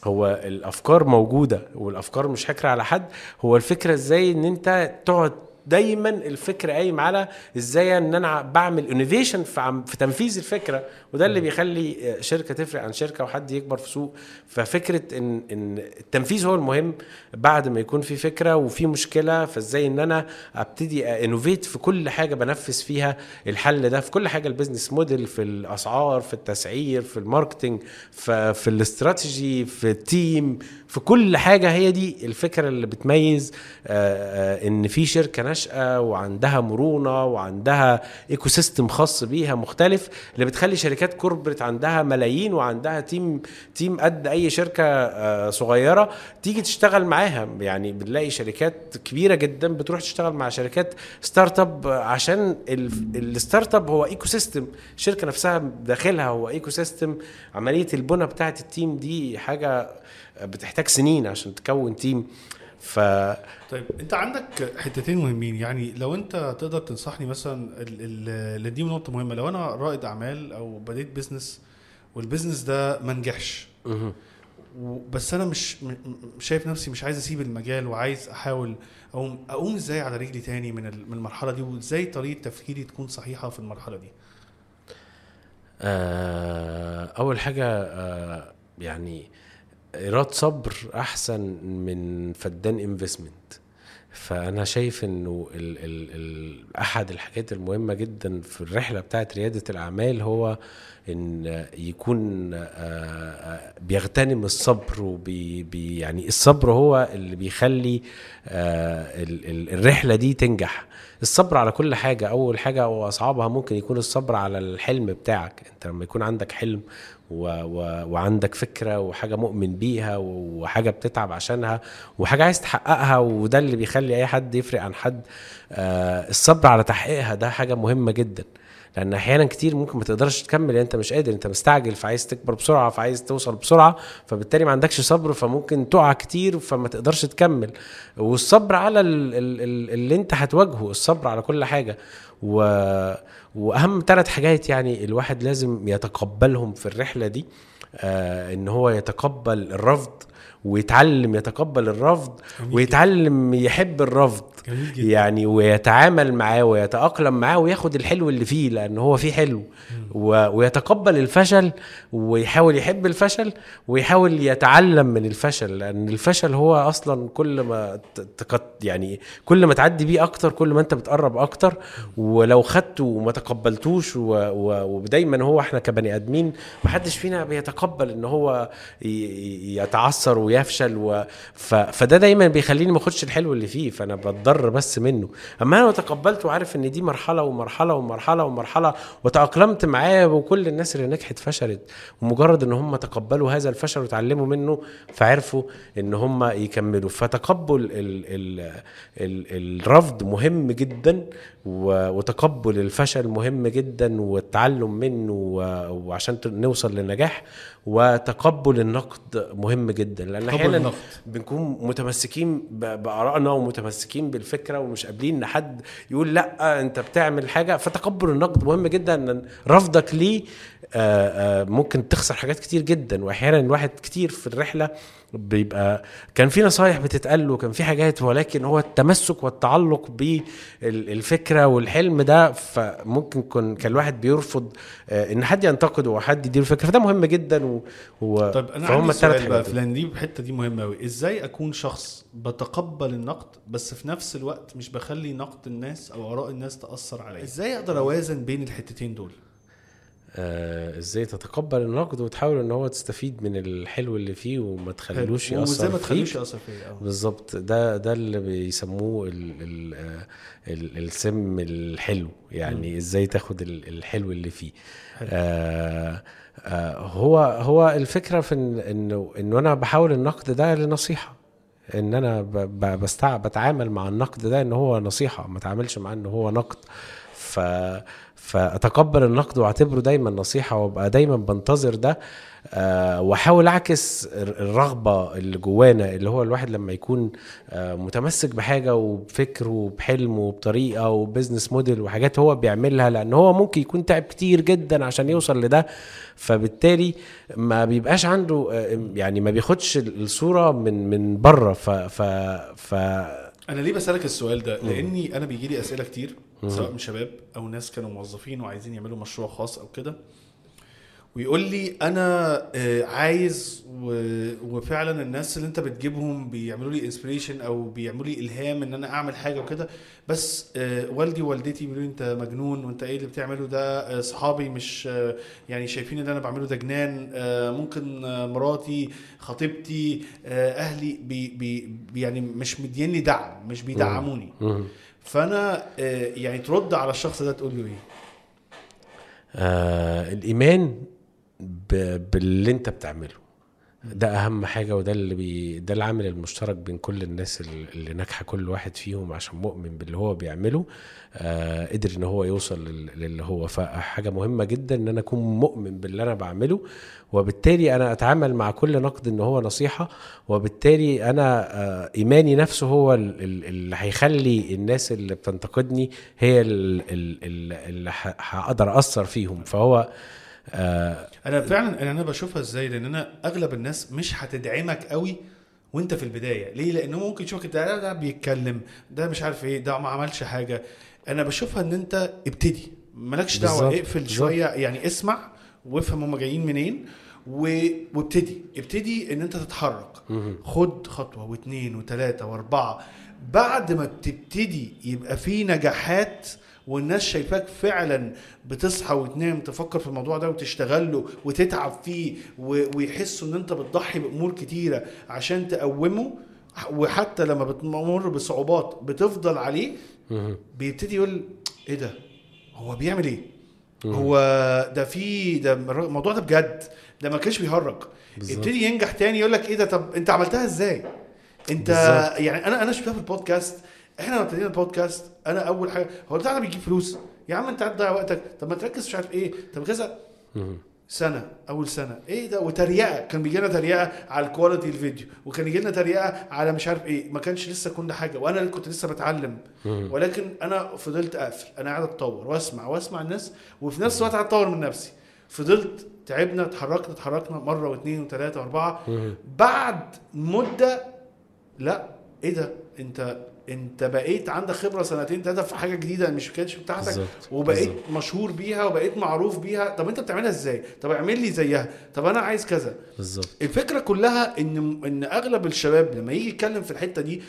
هو الأفكار موجودة والأفكار مش حكر على حد هو الفكرة إزاي إن أنت تقعد دايما الفكرة قايم على إزاي إن أنا بعمل innovation في في تنفيذ الفكرة. وده اللي بيخلي شركة تفرق عن شركة وحد يكبر في سوق. ففكرة ان إن التنفيذ هو المهم بعد ما يكون في فكرة وفي مشكلة. فإزاي إن أنا أبتدي innovate في كل حاجة بنفذ فيها الحل ده. في كل حاجة ال business model في الأسعار في التسعير في ال marketing في, في الاستراتيجي في ال team في كل حاجة هي دي الفكرة اللي بتميز آه، آه، إن في شركة ناشئه وعندها مرونة وعندها ecosystem خاص بيها مختلف اللي بتخلي شركات corporate عندها ملايين وعندها team team قد أي شركة آه، صغيرة تيجي تشتغل معاها. يعني بنلاقي شركات كبيرة جدا بتروح تشتغل مع شركات startup عشان ال- ال startup هو ecosystem الشركة نفسها داخلها هو ecosystem عملية البنى بتاعة ال team دي حاجة بتحتاج سنين عشان تكون team ف طيب انت عندك حتتين مهمين. يعني لو انت تقدر تنصحني مثلا ال- دي نقطة مهمة. لو أنا رائد أعمال أو بديت business وال business ده ما نجحش. بس أنا مش شايف نفسي مش عايز أسيب المجال وعايز أحاول أقوم أقوم إزاي على رجلي تاني من من المرحلة دي؟ وإزاي طريقة تفكيري تكون صحيحة في المرحلة دي؟ آه، أول حاجة آه، يعني إيراد صبر أحسن من فدان انفستمنت فأنا شايف إنه ال ال ال أحد الحاجات المهمة جدا في الرحلة بتاعت ريادة الأعمال هو إن يكون آه، آه، بيغتنم الصبر وبي بي يعني الصبر هو اللي بيخلي آه، ال- ال- الرحلة دي تنجح. الصبر على كل حاجة أول حاجة واصعبها ممكن يكون الصبر على الحلم بتاعك. أنت لما يكون عندك حلم و و وعندك فكرة وحاجة مؤمن بيها وحاجة بتتعب عشانها وحاجة عايز تحققها وده اللي بيخلي أي حد يفرق عن حد آه الصبر على تحقيقها ده حاجة مهمة جدا. لأن أحيانا كتير ممكن ما تقدرش تكمل لأن أنت مش قادر أنت مستعجل فعايز تكبر بسرعة فعايز توصل بسرعة فبالتالي ما عندكش صبر فممكن تقع كتير فما تقدرش تكمل. والصبر على ال- ال- ال- اللي أنت هتواجهه الصبر على كل حاجة. و... وأهم ثلاث حاجات يعني الواحد لازم يتقبلهم في الرحلة دي آه إن هو يتقبل الرفض ويتعلم يتقبل الرفض ويتعلم يحب الرفض. جميل جدا. يعني ويتعامل معاه ويتأقلم معاه وياخد الحلو اللي فيه لأن هو فيه حلو. و... ويتقبل الفشل ويحاول يحب الفشل ويحاول يتعلم من الفشل لأن الفشل هو أصلا كل ما ت- تقت... يعني كل ما تعدي بيه أكتر كل ما أنت بتقرب أكتر. ولو خدته وما تقبلتوش و... و... ودايما هو إحنا كبني آدمين محدش فينا بيتقبل إن هو ي... يتعثر ويفشل و... ف... فده دايما بيخليني ما أخدش الحلو اللي فيه. فأنا بتضر بس منه أما أنا تقبلت وعارف إن دي مرحلة ومرحلة ومرحلة ومرحلة وتأقلمت معاه وكل الناس اللي نجحت فشلت ومجرد إن هم تقبلوا هذا الفشل وتعلموا منه فعرفوا إن هم يكملوا فتقبل ال... ال... ال... الرفض مهم جدا. وتقبل الفشل مهم جدا والتعلم منه. وعشان نوصل للنجاح وتقبل النقد مهم جدا لأن أحيانا. بنكون متمسكين بآرائنا ومتمسكين بالفكرة ومش قابلين إن حد يقول لأ أنت بتعمل حاجة فتقبل النقد مهم جدا إن رفضك ليه ممكن تخسر حاجات كتير جدا واحيانا الواحد كتير في الرحلة بيبقى كان في نصايح بتتقال له كان في حاجات ولكن هو التمسك والتعلق بالفكرة والحلم ده فممكن كن كان الواحد بيرفض آه، إن حد ينتقده وحد يديله فكرة. فده مهم جدا و... و... طيب أنا فهم عندي سؤال بقى فلان دي الحتة دي مهمة قوي إزاي أكون شخص بتقبل النقد بس في نفس الوقت مش بخلي نقد الناس أو آراء الناس تأثر عليا؟ إزاي أقدر أوازن بين الحتتين دول؟ إزاي تتقبل النقد وتحاول ان هو تستفيد من الحلو اللي فيه وما تخلوش حلو. وازاي ياثر ما تخليش فيك. يأثر فيا آه. بالظبط. ده ده اللي بيسموه ال ال ال السم الحلو. يعني إزاي تاخد ال- الحلو اللي فيه. حلو. آه آه هو هو الفكرة في إنه إنه أنا بحاول النقد ده لنصيحة. إن أنا بستع بتعامل مع النقد ده إن هو نصيحة ما اتعاملش معاه إن هو نقد. ف فأتقبل النقد وأعتبره دايما نصيحة وأبقى دايما بنتظر ده آه، وأحاول أعكس الر- الرغبة اللي جوانا اللي هو الواحد لما يكون آه، متمسك بحاجة وبفكر وبحلم وبطريقة وبزنس موديل وحاجات هو بيعملها لأن هو ممكن يكون تعب كتير جدا عشان يوصل لده فبالتالي ما بيبقاش عنده آه، يعني ما بياخدش الصورة من من بره ف ف ف أنا ليه بسألك السؤال ده؟ لأني أنا بيجي لي أسئلة كتير. سواء من شباب أو ناس كانوا موظفين وعايزين يعملوا مشروع خاص أو كده ويقول لي أنا آه، عايز وفعلا الناس اللي أنت بتجيبهم بيعملوا لي inspiration أو بيعملوا لي إلهام إن أنا أعمل حاجة وكده بس آه، والدي ووالدتي بيقولوا لي أنت مجنون وأنت إيه اللي بتعمله ده؟ آه، اصحابي مش يعني شايفين إن أنا بعمله ده جنان ممكن مراتي خطيبتي أهلي بي بي يعني مش مديني دعم مش بيدعموني. فانا آه، يعني ترد على الشخص ده تقول له إيه آه الإيمان. باللي أنت بتعمله ده أهم حاجة وده اللي بي... ده العامل المشترك بين كل الناس اللي ناجحة كل واحد فيهم عشان مؤمن باللي هو بيعمله آه قدر إن هو يوصل لل- للي هو. فحاجة مهمة جدا إن أنا أكون مؤمن باللي أنا بعمله وبالتالي أنا أتعامل مع كل نقد إن هو نصيحة وبالتالي أنا آه إيماني نفسه هو ال- ال- اللي هيخلي الناس اللي بتنتقدني هي ال- ال- ال- اللي هقدر أثر فيهم. فهو آه أنا فعلا أنا بشوفها إزاي؟ لأن أنا أغلب الناس مش هتدعمك قوي وأنت في البداية. ليه؟ لأنه ممكن يشوفك ده, ده, ده بيتكلم ده مش عارف إيه ده ما عملش حاجة. أنا بشوفها إن أنت ابتدي. مالكش دعوة اقفل بالظبط. شوية يعني اسمع وافهم هم جايين منين و... وابتدي. ابتدي إن أنت تتحرك. خد خطوة واثنين وثلاثه وأربعة. بعد ما تبتدي يبقى في نجاحات والناس شايفاك فعلا بتصحى وتنام تفكر في الموضوع ده وتشتغل له وتتعب فيه ويحسوا إن أنت بتضحي بأمور كتيرة عشان تقومه. وحتى لما بتمر بصعوبات بتفضل عليه بيبتدي يقول إيه ده؟ هو بيعمل إيه؟ هو ده في ده الموضوع ده بجد. ده ما كانش بيهرج. يبتدي ينجح تاني يقول لك إيه ده؟ طب أنت عملتها إزاي؟ أنت بالظبط. يعني أنا أنا شفتها في البودكاست. إحنا لما ابتدينا البودكاست أنا اول حاجة هو ده بيجيب فلوس؟ يا عم انت قاعد تضيع وقتك. طب ما تركز مش عارف إيه. طب كذا. سنة أول سنة. إيه ده؟ وتريقة. كان بيجي لنا تريقة على ال quality الفيديو. وكان يجي لنا تريقة على مش عارف إيه. ما كانش لسه كل حاجة. وأنا اللي كنت لسه بتعلم. ولكن أنا فضلت اقفل أنا قاعد أتطور وأسمع وأسمع الناس. وفي نفس الوقت قاعد أطور من نفسي. فضلت تعبنا اتحركنا اتحركنا مرة واثنين وثلاثه وأربعة. بعد مدة لا. إيه ده؟ انت انت بقيت عندك خبرة سنتين ثلاثة في حاجة جديدة مش كانتش بتاعتك وبقيت بالظبط. مشهور بيها وبقيت معروف بيها. طب انت بتعملها إزاي؟ طب اعمل لي زيها. طب أنا عايز كذا. بالظبط. الفكرة كلها ان ان اغلب الشباب لما يجي يتكلم في الحتة دي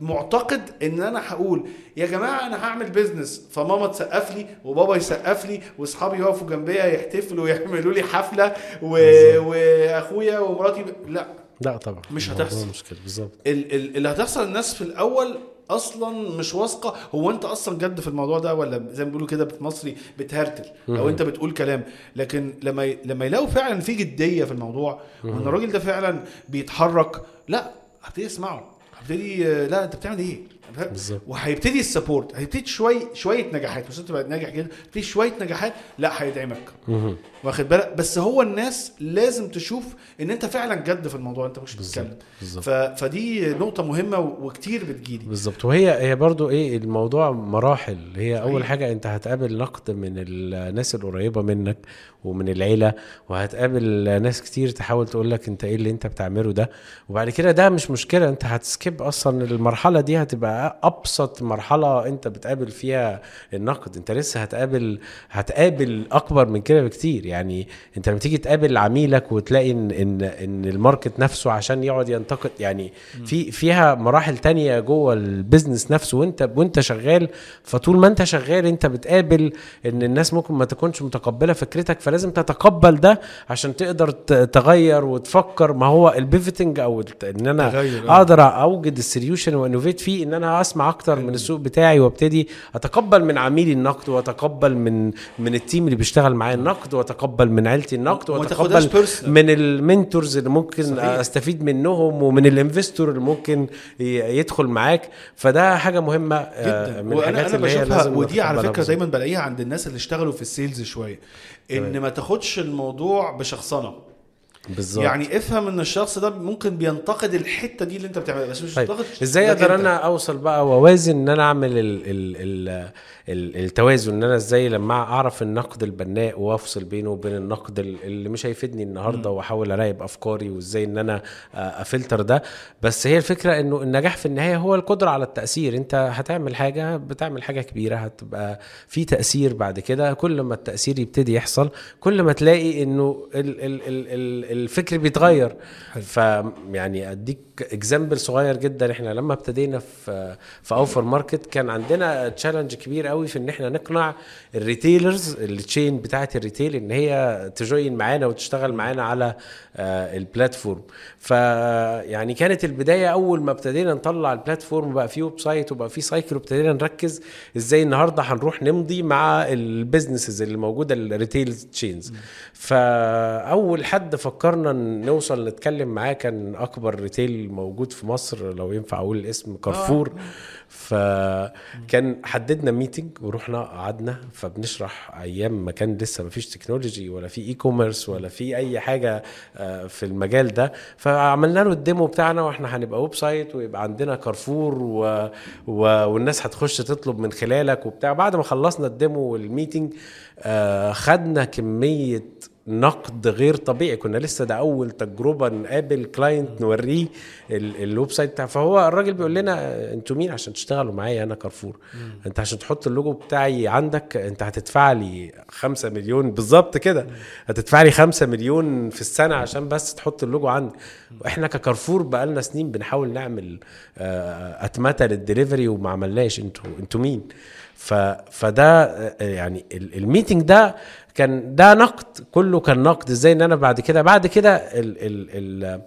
معتقد ان أنا هقول يا جماعة أنا هعمل بيزنس فماما تسقف لي وبابا يسقف لي واصحابي يقفوا جنبيا يحتفلوا ويعملوا لي حفلة و... واخويا ومراتي. لا. لا طبعا مش هتحصل. مشكلة بالظبط. ال- ال- اللي هتحصل الناس في الأول أصلا مش واثقة هو أنت أصلا جد في الموضوع ده ولا زي ما بيقولوا كده بالمصري بتهرتل أو أنت بتقول كلام. لكن لما ي- لما يلاقوا فعلا في جدية في الموضوع وإن الراجل ده فعلا بيتحرك لا هبتدي أسمعه هبتدي آه، لا أنت بتعمل إيه؟ بالظبط. وهيبتدي السبورت هيبتدي شوية شوية نجاحات مش انت ناجح كده في شوية نجاحات لا هيدعمك. واخد بالك بس هو الناس لازم تشوف إن أنت فعلا جد في الموضوع أنت مش. بتتكلم بالظبط. ف... فدي نقطة مهمة و- وكتير بتجيلي بالظبط وهي هي برضو إيه الموضوع مراحل هي أول. حاجة أنت هتقابل نقد من الناس القريبة منك ومن العيلة وهتقابل ناس كتير تحاول تقول لك انت إيه اللي انت بتعمله ده. وبعد كده ده مش مشكلة انت هت skip أصلا المرحلة دي هتبقى أبسط مرحلة انت بتقابل فيها النقد. انت لسه هتقابل هتقابل أكبر من كده بكتير. يعني انت لما تيجي تقابل عميلك وتلاقي ان ان ان ال market نفسه عشان يقعد ينتقد يعني في فيها مراحل تانية جوه ال business نفسه وانت وانت شغال. فطول ما انت شغال انت بتقابل ان الناس ممكن ما تكونش متقبلة فكرتك فلازم تتقبل ده عشان تقدر تغير وتفكر ما هو ال pivoting أو إن أنا تغير، آه. أقدر أوجد ال solution و innovate فيه إن أنا أسمع أكتر من السوق بتاعي وأبتدي أتقبل من عميلي النقد وأتقبل من من ال team اللي بيشتغل معايا النقد وأتقبل من عيلتي النقد وأتقبل. من ال mentors اللي ممكن صحيح. أستفيد منهم ومن ال investor اللي ممكن يدخل معاك فده حاجة مهمة آه، جدا من الحاجات أنا اللي هي بشوفها لازم ودي على بالظبط. دايما بلاقيها عند الناس اللي اشتغلوا في السيلز شوية إن. ما تاخدش الموضوع بشخصنة بالظبط. يعني افهم إن الشخص ده ممكن بينتقد الحتة دي اللي أنت بتعملها بس مش طيب بينتقد إزاي أقدر. أنا أوصل بقى وأوازن إن أنا أعمل ال ال ال ال التوازن إن أنا إزاي لما أعرف النقد البناء وأفصل بينه وبين النقد ال- اللي مش هيفيدني النهارده وأحاول أراقب أفكاري وإزاي إن أنا أفلتر ده. بس هي الفكرة إنه النجاح في النهاية هو القدرة على التأثير. أنت هتعمل حاجة بتعمل حاجة كبيرة هتبقى في تأثير بعد كده. كل ما التأثير يبتدي يحصل كل ما تلاقي إنه ال ال ال ال الفكر بيتغير. ف يعني أديك example صغير جدا. إحنا لما ابتدينا في في اوفر ماركت كان عندنا challenge كبير قوي في إن إحنا نقنع ال retailers ال chain بتاعه ال retail إن هي ت join معانا وتشتغل معانا على آه، ال platform ف يعني كانت البداية أول ما ابتدينا نطلع ال platform بقى فيه website وبقى فيه cycle وابتدينا نركز إزاي النهارده هنروح نمضي مع ال businesses اللي موجودة ال retail chains فاول حد فكرنا نوصل نتكلم معاه كان أكبر retail موجود في مصر لو ينفع أقول الاسم كارفور. فكان حددنا meeting ورحنا قعدنا فبنشرح أيام ما كان لسه ما فيش technology ولا في e-commerce ولا في أي حاجة آه، في المجال ده. فعملنا له ال demo بتاعنا وإحنا هنبقى website ويبقى عندنا كارفور و... و... والناس هتخش تطلب من خلالك وبتاع. بعد ما خلصنا ال demo وال meeting آه، خدنا كمية نقد غير طبيعي. كنا لسه ده أول تجربة نقابل client نوريه ال- ال website بتاع فهو الراجل بيقول لنا أنتوا مين؟ عشان تشتغلوا معايا أنا كارفور. أنت عشان تحط اللوجو بتاعي عندك أنت هتدفع لي 5 مليون. بالظبط كده. هتدفع لي 5 مليون في السنة عشان بس تحط اللوجو عندي. وإحنا ككارفور بقالنا سنين بنحاول نعمل آه، أتمتة للدليفري وما عملناش. أنتوا أنتوا مين؟ ف فده يعني ال- meeting ده كان ده نقد كله كان نقد. إزاي ان أنا بعد كده بعد كده ال ال ال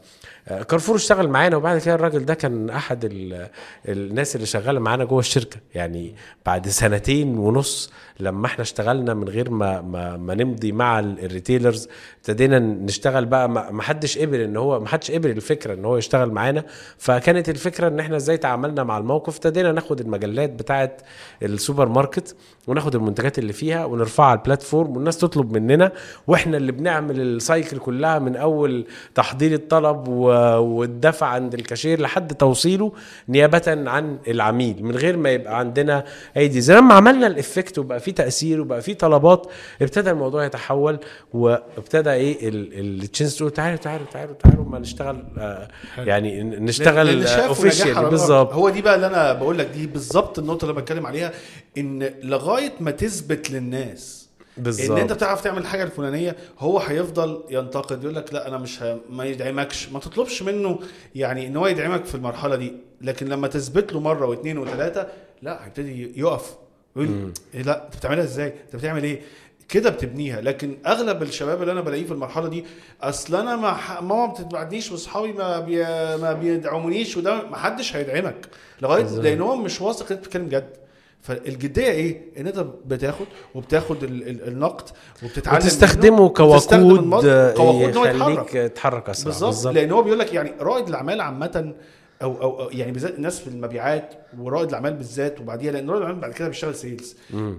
كارفور اشتغل معانا وبعد كده الراجل ده كان أحد ال- الناس اللي شغالة معانا جوه الشركة. يعني بعد سنتين ونص لما إحنا اشتغلنا من غير ما ما, ما نمضي مع ال- retailers ابتدينا نشتغل بقى ما حدش قبل إن هو ما حدش قبل الفكرة إن هو يشتغل معانا. فكانت الفكرة إن إحنا إزاي تعاملنا مع الموقف. ابتدينا ناخد المجلات بتاعه السوبر ماركت وناخد المنتجات اللي فيها ونرفعها على ال platform والناس تطلب مننا. وإحنا اللي بنعمل ال cycle كلها من أول تحضير الطلب و- والدفع عند الكاشير لحد توصيله نيابة عن العميل من غير ما يبقى عندنا أي دي زي لما عملنا ال effect وبقى فيه تأثير وبقى فيه طلبات ابتدى الموضوع يتحول وابتدى إيه ال chains تقول تعالوا تعالوا تعالوا تعالوا ما نشتغل آه يعني ن- نشتغل لأن شافوا نجاح official بالظبط. هو دي بقى اللي أنا بقول لك دي بالظبط النقطة اللي بتكلم عليها إن لغاية ما تثبت للناس بالظبط. ان أنت بتعرف تعمل الحاجة الفلانية هو هيفضل ينتقد يقول لك لا أنا مش ه... ما يدعمكش. ما تطلبش منه يعني إن هو يدعمك في المرحلة دي. لكن لما تثبت له مرة واثنين وثلاثه لا هيبتدي يقف. يقول إيه لا أنت بتعملها إزاي؟ أنت بتعمل إيه؟ كده بتبنيها. لكن أغلب الشباب اللي أنا بلاقيه في المرحلة دي أصل أنا ما ح... ماما ما بتتبعدنيش وأصحابي ما بي... ما بيدعمونيش وده ما حدش هيدعمك. لغاية. لأن هو مش واثق أنت بتتكلم جد. فالجدية إيه؟ إن أنت بتاخد وبتاخد ال... ال... النقد وبتتعلم وتستخدمه كوقود هو يخليك تتحرك أسرع. بالظبط. لأن هو بيقول لك يعني رائد الأعمال عامة أو أو أو يعني بالذات الناس في المبيعات ورائد الأعمال بالذات وبعديها لأن رائد الأعمال بعد كده بيشتغل sales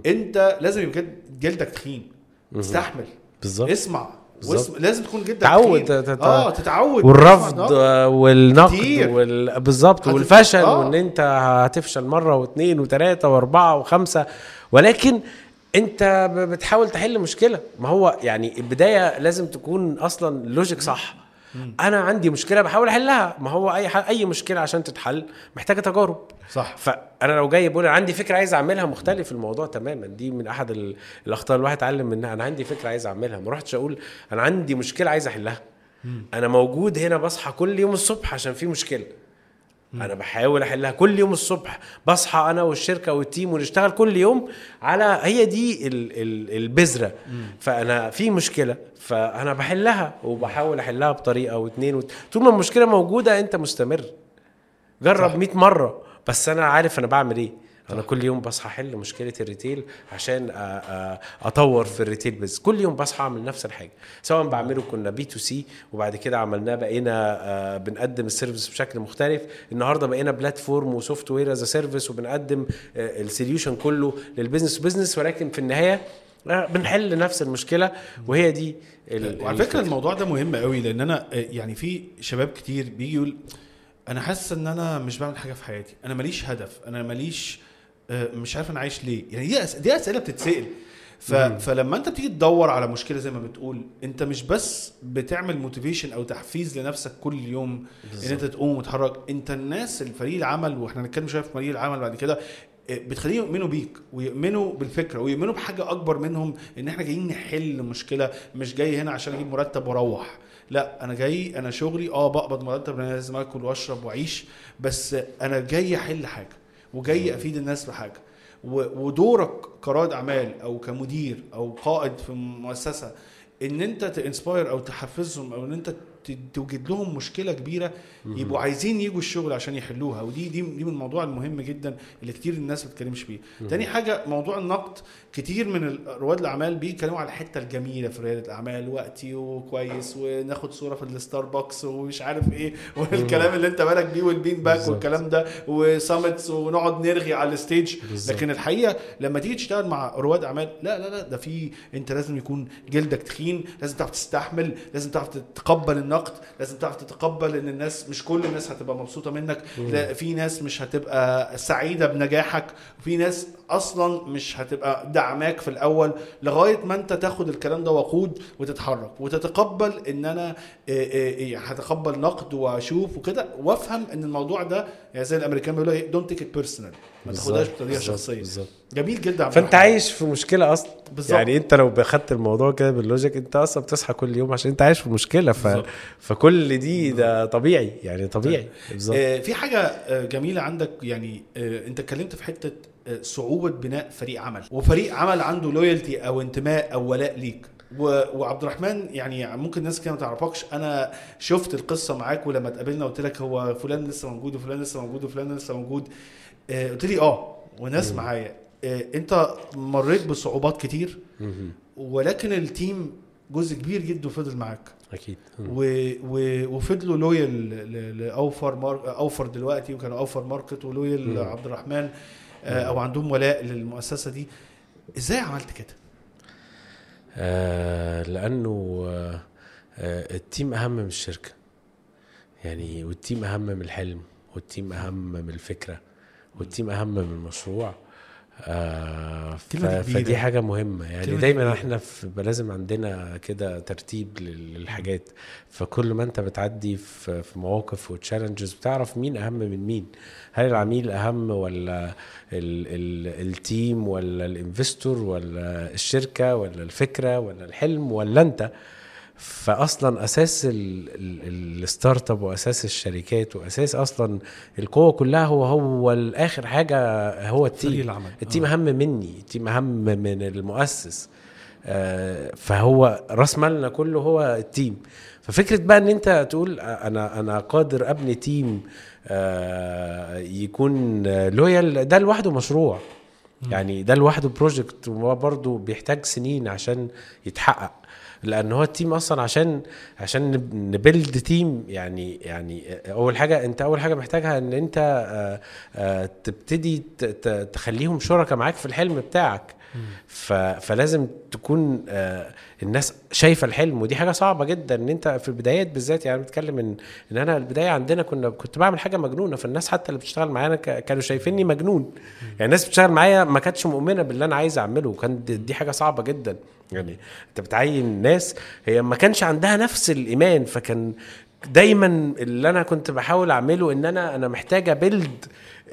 أنت لازم يبقى جلدك تخين. استحمل. بالظبط. اسمع. واسم... لازم تكون جلدك تعود آه تتعود. والرفض والنقد. وال... بالظبط والفشل آه. وإن أنت هتفشل مرة واثنين وثلاثه وأربعة وخمسة. ولكن أنت بتحاول تحل مشكلة. ما هو يعني البداية لازم تكون أصلا logic صح. أنا عندي مشكلة بحاول أحلها. ما هو أي. أي مشكلة عشان تتحل محتاجة تجارب. صح. فأنا لو جاي بقول أنا عندي فكرة عايز أعملها مختلف الموضوع تماما. دي من أحد ال- الأخطاء الواحد اتعلم منها. أنا عندي فكرة عايز أعملها. ما رحتش أقول أنا عندي مشكلة عايز أحلها. أنا موجود هنا بصحى كل يوم الصبح عشان في مشكلة. أنا بحاول أحلها كل يوم الصبح. بصحى أنا والشركة والتيم ونشتغل كل يوم على هي دي ال ال البذرة. فأنا في مشكلة فأنا بحلها وبحاول أحلها بطريقة واثنين وت... طول ما المشكلة موجودة أنت مستمر. جرب 100 مرة بس أنا عارف أنا بعمل إيه. أنا كل يوم بصحى أحل مشكلة ال retail عشان أطور في ال retail بس. كل يوم بصحى أعمل نفس الحاجة سواء بعمله كنا B2C وبعد كده عملناه بقينا بنقدم ال service بشكل مختلف. النهارده بقينا platform و software as service وبنقدم ال solution كله لل business business ولكن في النهاية بنحل نفس المشكلة وهي دي وعلى فكرة. الموضوع ده مهم قوي لأن أنا يعني في شباب كتير بيجي يقول أنا حاسس إن أنا مش بعمل حاجة في حياتي أنا ماليش هدف أنا ماليش مش عارف أنا عايش ليه. يعني دي أس... دي أسئلة بتتسأل. ف... فلما انت بتيجي تدور على مشكلة زي ما بتقول انت مش بس بتعمل motivation أو تحفيز لنفسك كل يوم إن بالظبط. انت تقوم وتتحرك انت الناس الفريق العمل وإحنا هنتكلم شوية في فريق العمل بعد كده آه، بتخليهم يؤمنوا بيك ويؤمنوا بالفكرة ويؤمنوا بحاجة أكبر منهم إن إحنا جايين نحل مشكلة مش جاي هنا عشان أجيب مرتب وأروح. لا أنا جاي أنا شغلي آه بقبض مرتب لأن أنا لازم آكل وأشرب وأعيش بس أنا جاي أحل حاجة. وجاي افيد الناس بحاجه ودورك كرائد أعمال أو كمدير أو قائد في مؤسسة إن أنت ت inspire أو تحفزهم أو إن أنت توجد لهم مشكلة كبيرة يبقوا عايزين يجوا الشغل عشان يحلوها. ودي دي دي من الموضوع المهم جدا اللي كتير الناس ما بتتكلمش فيه تاني حاجة موضوع النقد. كتير من رواد الأعمال بيتكلموا على الحتة الجميلة في رياده الأعمال. وقتي وكويس وناخد صورة في الستاربكس ومش عارف إيه. والكلام اللي أنت بالك بيه وال bean bag. والكلام ده. و summits ونقعد نرغي على ال stage. لكن الحقيقة لما تيجي تشتغل مع رواد أعمال لا لا لا ده في أنت لازم يكون جلدك تخين لازم تعرف تستحمل لازم تعرف تتقبل النقد. لازم تعرف تتقبل إن الناس مش كل الناس هتبقى مبسوطة منك. في ناس مش هتبقى سعيدة بنجاحك. وفي ناس أصلا مش هتبقى دعماك في الأول لغاية ما أنت تاخد الكلام ده وقود وتتحرك وتتقبل إن أنا إيه إيه إيه هتقبل نقد وأشوف وكده. وأفهم إن الموضوع ده يعني زي الأمريكان بيقولوا إيه don't take it personal ما تاخدهاش بطريقة شخصية. بالظبط. جميل جدا فأنت الرحمن. عايش في مشكلة أصلا. بالظبط. يعني أنت لو خدت الموضوع كده بال logic أنت أصلا بتصحى كل يوم عشان أنت عايش في مشكلة. ف... فكل دي ده طبيعي يعني طبيعي. بالظبط. آه، في حاجة آه، جميلة عندك يعني آه، أنت اتكلمت في حتة آه، صعوبة بناء فريق عمل. وفريق عمل عنده لويالتي أو انتماء أو ولاء ليك. وعبد الرحمن يعني ممكن ناس كده ما تعرفكش. أنا شفت القصة معاك ولما اتقابلنا قلت لك هو فلان لسه موجود وفلان لسه موجود وفلان لسه موجود. آه، قلت لي آه وناس معايا. آه، أنت مريت بصعوبات كتير. ولكن ال team جزء كبير جدا فضل معاك. أكيد. و... و... وفضلوا loyal لأوفر مار... أوفر دلوقتي وكانوا أوفر ماركت و loyal. عبد الرحمن أو عندهم ولاء للمؤسسة دي. إزاي عملت كده؟ آه لأنه آه آه ال team أهم من الشركة. يعني وال team أهم من الحلم وال team أهم من الفكرة وال team أهم من المشروع. آه. فدي حاجة مهمة يعني دايما كبيرة. إحنا في لازم عندنا كده ترتيب لل- للحاجات فكل ما أنت بتعدي في في مواقف و challenges بتعرف مين أهم من مين هل العميل أهم ولا ال ال team ولا ال investor ولا الشركة ولا الفكرة ولا الحلم ولا أنت فاصلا أساس ال- ال- startup وأساس الشركات وأساس أصلا القوة كلها هو هو الآخر حاجة هو ال team. العمل. ال team أهم مني ال team أهم من المؤسس. آه، فهو راس مالنا كله هو ال team. ففكرة بقى إن أنت تقول أنا أنا قادر أبني team آه، يكون loyal ده لوحده مشروع. يعني ده لوحده project وبرضه بيحتاج سنين عشان يتحقق. لأن هو ال team أصلا عشان عشان نب- نبلد تيم يعني يعني أول حاجة أنت أول حاجة محتاجها إن أنت آه، آه، تبتدي تخليهم شركاء معاك في الحلم بتاعك. فلازم تكون آه، الناس شايفة الحلم ودي حاجة صعبة جدا إن أنت في البدايات بالذات يعني بتكلم إن إن أنا البداية عندنا كنا كنت بعمل حاجة مجنونة فالناس حتى اللي بتشتغل معانا كانوا شايفيني مجنون. يعني الناس بتشتغل معايا ما كانتش مؤمنة باللي أنا عايز أعمله وكان دي, حاجة صعبة جدا. يعني أنت بتعين ناس هي ما كانش عندها نفس الإيمان فكان دايما اللي أنا كنت بحاول أعمله إن أنا أنا محتاج أ build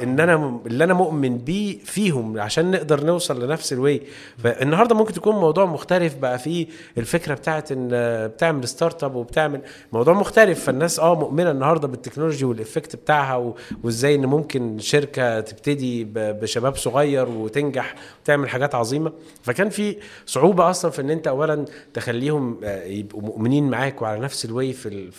إن أنا اللي أنا مؤمن بيه فيهم عشان نقدر نوصل لنفس ال why فالنهاردة ممكن تكون موضوع مختلف بقى فيه الفكرة بتاعت إن بتعمل startup وبتعمل موضوع مختلف. فالناس آه مؤمنة النهارده بال technology وال effect بتاعها وإزاي إن ممكن شركة تبتدي بشباب صغير وتنجح وتعمل حاجات عظيمة. فكان في صعوبة أصلا في إن أنت اولا تخليهم آه، يبقوا مؤمنين معاك وعلى نفس ال why في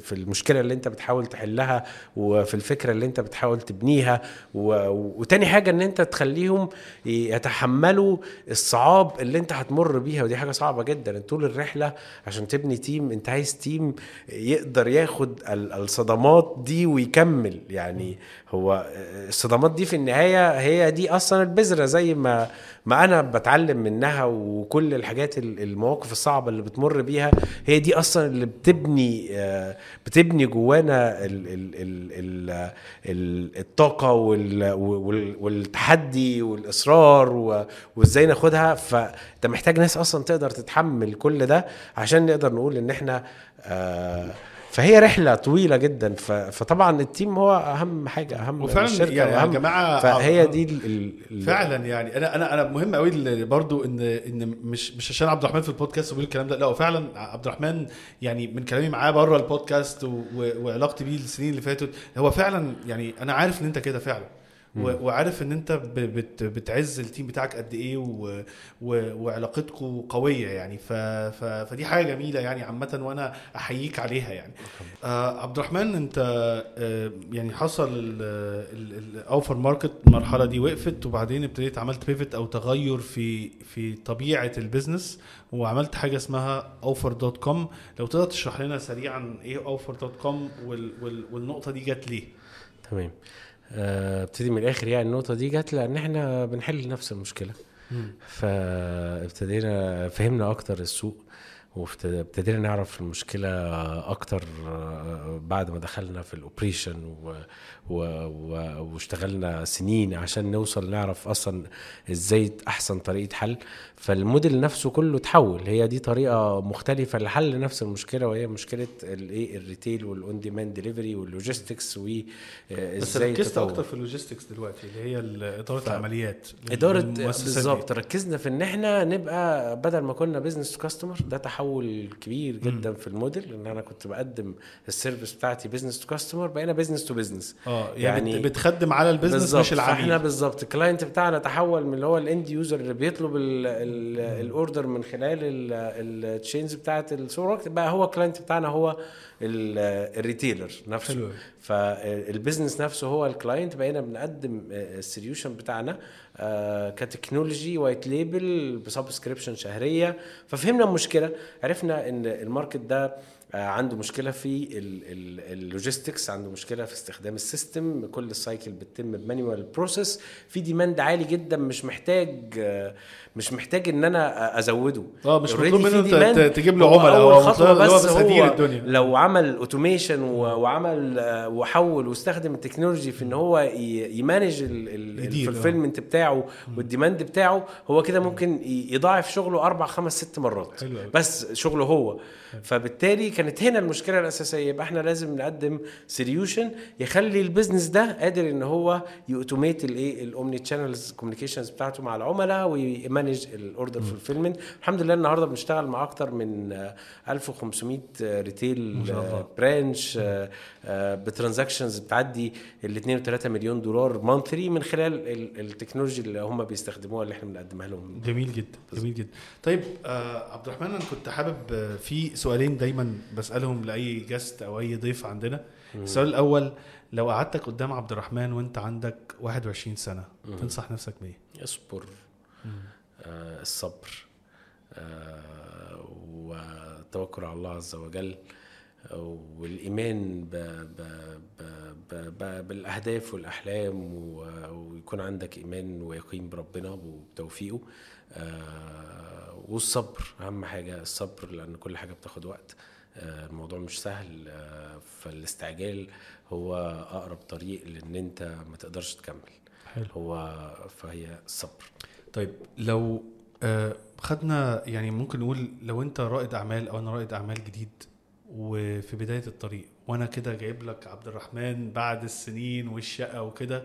في المشكلة اللي أنت بتحاول تحلها وفي الفكرة اللي أنت بتحاول تبنيها. و... وتاني حاجة إن أنت تخليهم يتحملوا الصعاب اللي أنت هتمر بيها ودي حاجة صعبة جدا. طول الرحلة عشان تبني team أنت عايز team يقدر ياخد ال- الصدمات دي ويكمل. يعني هو الصدمات دي في النهاية هي دي أصلا البذرة زي ما ما أنا بتعلم منها وكل الحاجات ال- المواقف الصعبة اللي بتمر بيها هي دي أصلا اللي بتبني آه، بتبني جوانا ال ال ال ال ال الطاقة وال وال والتحدي والإصرار وإزاي ناخدها. فانت محتاج ناس أصلا تقدر تتحمل كل ده عشان نقدر نقول إن إحنا آه، فهي رحلة طويلة جدا. فطبعا ال team هو أهم حاجة أهم وفعلا الشركة يعني يا جماعة فهي دي ال ال ال- فعلا يعني أنا أنا أنا مهم قوي برضو إن إن مش مش عشان عبد الرحمن في البودكاست وبيقول الكلام ده لا هو فعلا عبد الرحمن يعني من كلامي معاه بره البودكاست وعلاقتي بيه السنين اللي فاتت هو فعلا يعني أنا عارف إن أنت كده فعلا. وعارف إن أنت بتعز ال team بتاعك قد إيه وعلاقتكم قوية يعني. ف ف فدي حاجة جميلة يعني عامة وأنا أحييك عليها يعني. آه عبد الرحمن أنت آه يعني حصل الأوفر ماركت المرحلة دي وقفت وبعدين ابتديت عملت pivot أو تغير في في طبيعة ال business وعملت حاجة اسمها أوفر dot com. لو تقدر تشرح لنا سريعا إيه أوفر dot com والنقطة دي جت ليه؟ تمام. ابتدي من الآخر يعني النقطة دي جت لأن إحنا بنحل نفس المشكلة. فابتدينا فهمنا أكتر السوق. وابتدينا نعرف المشكلة أكتر آه، بعد ما دخلنا في ال operation و... و... و... واشتغلنا سنين عشان نوصل نعرف أصلا إزاي أحسن طريقة حل. فالموديل نفسه كله اتحول. هي دي طريقة مختلفة لحل نفس المشكلة وهي مشكلة الايه ال retail وال on-demand delivery وال logistics بس وازاي ركزت أكتر في ال logistics دلوقتي اللي هي إدارة ف- العمليات إدارة. بالظبط. ركزنا في إن إحنا نبقى بدل ما كنا business customer ده تحول كبير جدا في الموديل إن أنا كنت بقدم ال service بتاعتي business to customer بقينا business to business آه يعني, يعني بتخدم على ال business مش العميل. فاحنا بالظبط. ال client بتاعنا تحول من اللي هو ال end user اللي بيطلب ال- ال- ال order من خلال ال chains بتاعت السوق بقى هو ال client بتاعنا هو ال- ال retailer نفسه. حلو. أوي. فال business نفسه هو ال client بقينا بنقدم ال solution بتاعنا آه، ك technology white label ب subscription شهرية. ففهمنا المشكلة عرفنا إن ال market ده آه، عنده مشكلة في ال logistics عنده مشكلة في استخدام ال system. كل ال cycle بتتم ب manual process. في demand عالي جدا مش محتاج آه، مش محتاج إن أنا أزوده. آه مش مطلوب منه تجيب له عملاء. هو هو بس هو الدنيا. لو عمل automation وعمل آه، وحول واستخدم ال technology في إن هو ي manage يدير، آه. الفولفيلمنت بتاعه وال demand بتاعه هو كده ممكن يضاعف شغله أربع خمس ست مرات. بس شغله هو. فبالتالي كانت هنا المشكلة الأساسية. يبقى إحنا لازم نقدم solution يخلي ال business ده قادر إن هو ي automate الايه ال omni-channels communications بتاعته مع العملاء وي manage ال order fulfillment الحمد لله النهارده بنشتغل مع أكتر من آه، 1500 retail. branch ب transactions بتعدي ال 2 و 3 مليون دولار monthly من خلال ال- technology اللي هم بيستخدموها اللي إحنا بنقدمها لهم. جميل جدا جميل جدا. طيب آه عبد الرحمن أنا كنت حابب آه، في سؤالين دايما بسألهم لأي guest أو أي ضيف عندنا. السؤال الأول لو قعدتك قدام عبد الرحمن وأنت عندك 21 سنة تنصح نفسك بإيه؟ اصبر الصبر آه والتوكل على الله عز وجل آه، والإيمان ب ب ب ب ب بالأهداف والأحلام ويكون عندك إيمان ويقين بربنا وبتوفيقه آه والصبر أهم حاجة الصبر لأن كل حاجة بتاخد وقت آه الموضوع مش سهل آه فالاستعجال هو أقرب طريق لأن أنت ما تقدرش تكمل حلو. هو فهي الصبر. طيب لو آه خدنا يعني ممكن نقول لو انت رائد أعمال أو أنا رائد أعمال جديد وفي بداية الطريق وأنا كده جايب لك عبد الرحمن بعد السنين والشقة وكده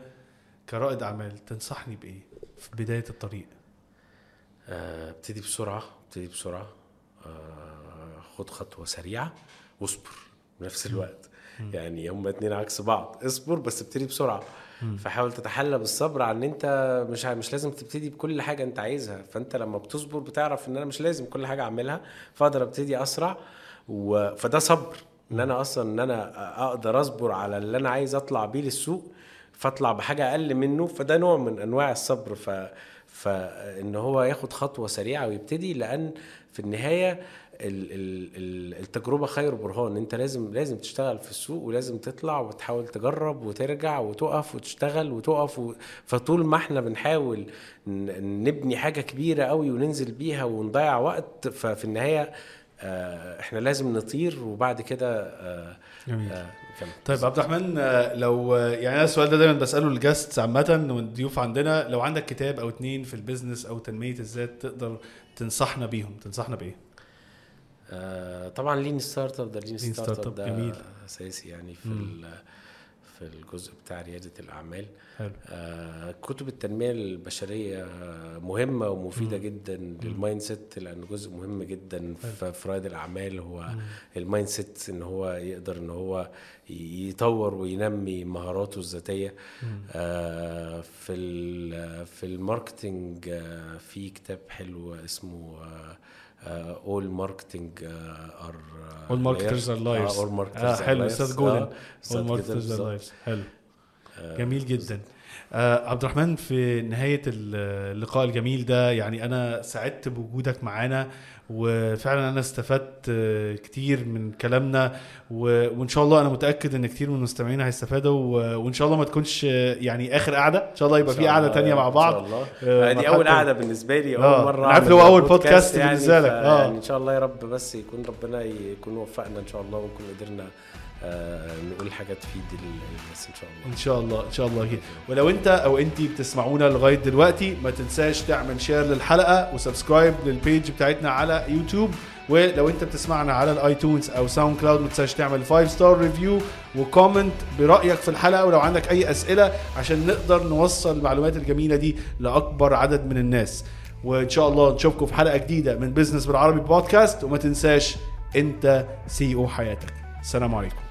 كرائد أعمال تنصحني بإيه في بداية الطريق؟ آه، ابتدي بسرعة ابتدي بسرعة. آه، خد خطوة سريعة واصبر بنفس الوقت. يعني هما اتنين عكس بعض اصبر بس ابتدي بسرعة. فحاول تتحلى بالصبر عن إن أنت مش مش لازم تبتدي بكل حاجة أنت عايزها. فأنت لما بتصبر بتعرف إن أنا مش لازم كل حاجة أعملها فأقدر أبتدي أسرع و... فده صبر. إن أنا أصلا إن أنا أقدر أصبر على اللي أنا عايز أطلع بيه للسوق فأطلع بحاجة أقل منه. فده نوع من أنواع الصبر. ف فإن هو ياخد خطوة سريعة ويبتدي لأن في النهاية ال- ال- ال- التجربة خير برهان انت لازم لازم تشتغل في السوق ولازم تطلع وتحاول تجرب وترجع وتقف وتشتغل وتقف و... فطول ما إحنا بنحاول نبني حاجة كبيرة قوي وننزل بيها ونضيع وقت ففي النهاية آه، إحنا لازم نطير وبعد كده آه، جميل. آه،. طيب عبد الرحمن لو يعني أنا السؤال ده دايما بسأله لل guest عامة والضيوف عندنا لو عندك كتاب أو اتنين في ال business أو تنمية الذات تقدر تنصحنا بيهم تنصحنا بإيه؟ آه، طبعا Lean Startup ده Lean Startup ده جميل. أساسي يعني في في الجزء بتاع ريادة الأعمال حلو آه، كتب التنمية البشرية مهمة ومفيدة مم. جدا لل mindset لأن جزء مهم جدا حلو. في رائد الأعمال هو. ال mindset إن هو يقدر إن هو يطور وينمي مهاراته الذاتية. آه، في في ال marketing آه، في كتاب حلو اسمه All marketing are All marketers are liars. All marketers آه حلو سيث جودن. All marketers are liars. حلو. جميل جدا. آه عبد الرحمن في نهاية اللقاء الجميل ده يعني أنا سعدت بوجودك معانا. وفعلا أنا استفدت آه، كتير من كلامنا و- وإن شاء الله أنا متأكد إن كتير من المستمعين هيستفادوا و- وإن شاء الله ما تكونش آه، يعني آخر قعدة إن شاء الله يبقى في قعدة تانية مع بعض إن شاء الله آه، دي مرحلة- أول قعدة بالنسبة لي آه، أول مرة أنا عارف هو أول بودكاست بودكاست بالنسبة لك. آه. يعني إن شاء الله يا رب بس يكون ربنا يكون وفقنا إن شاء الله ونكون قدرنا آه، نقول حاجة تفيد الناس إن شاء الله. إن شاء الله إن شاء الله كده ولو أنت أو انت بتسمعونا لغاية دلوقتي ما تنساش تعمل share للحلقة و subscribe لل page بتاعتنا على يوتيوب. ولو أنت بتسمعنا على الآيتونز أو ساوند كلاود ما تنساش تعمل 5 star review و comment برأيك في الحلقة. ولو عندك أي أسئلة عشان نقدر نوصل المعلومات الجميلة دي لأكبر عدد من الناس. وإن شاء الله نشوفكم في حلقة جديدة من Business بالعربي بودكاست وما تنساش أنت CEO حياتك. السلام عليكم.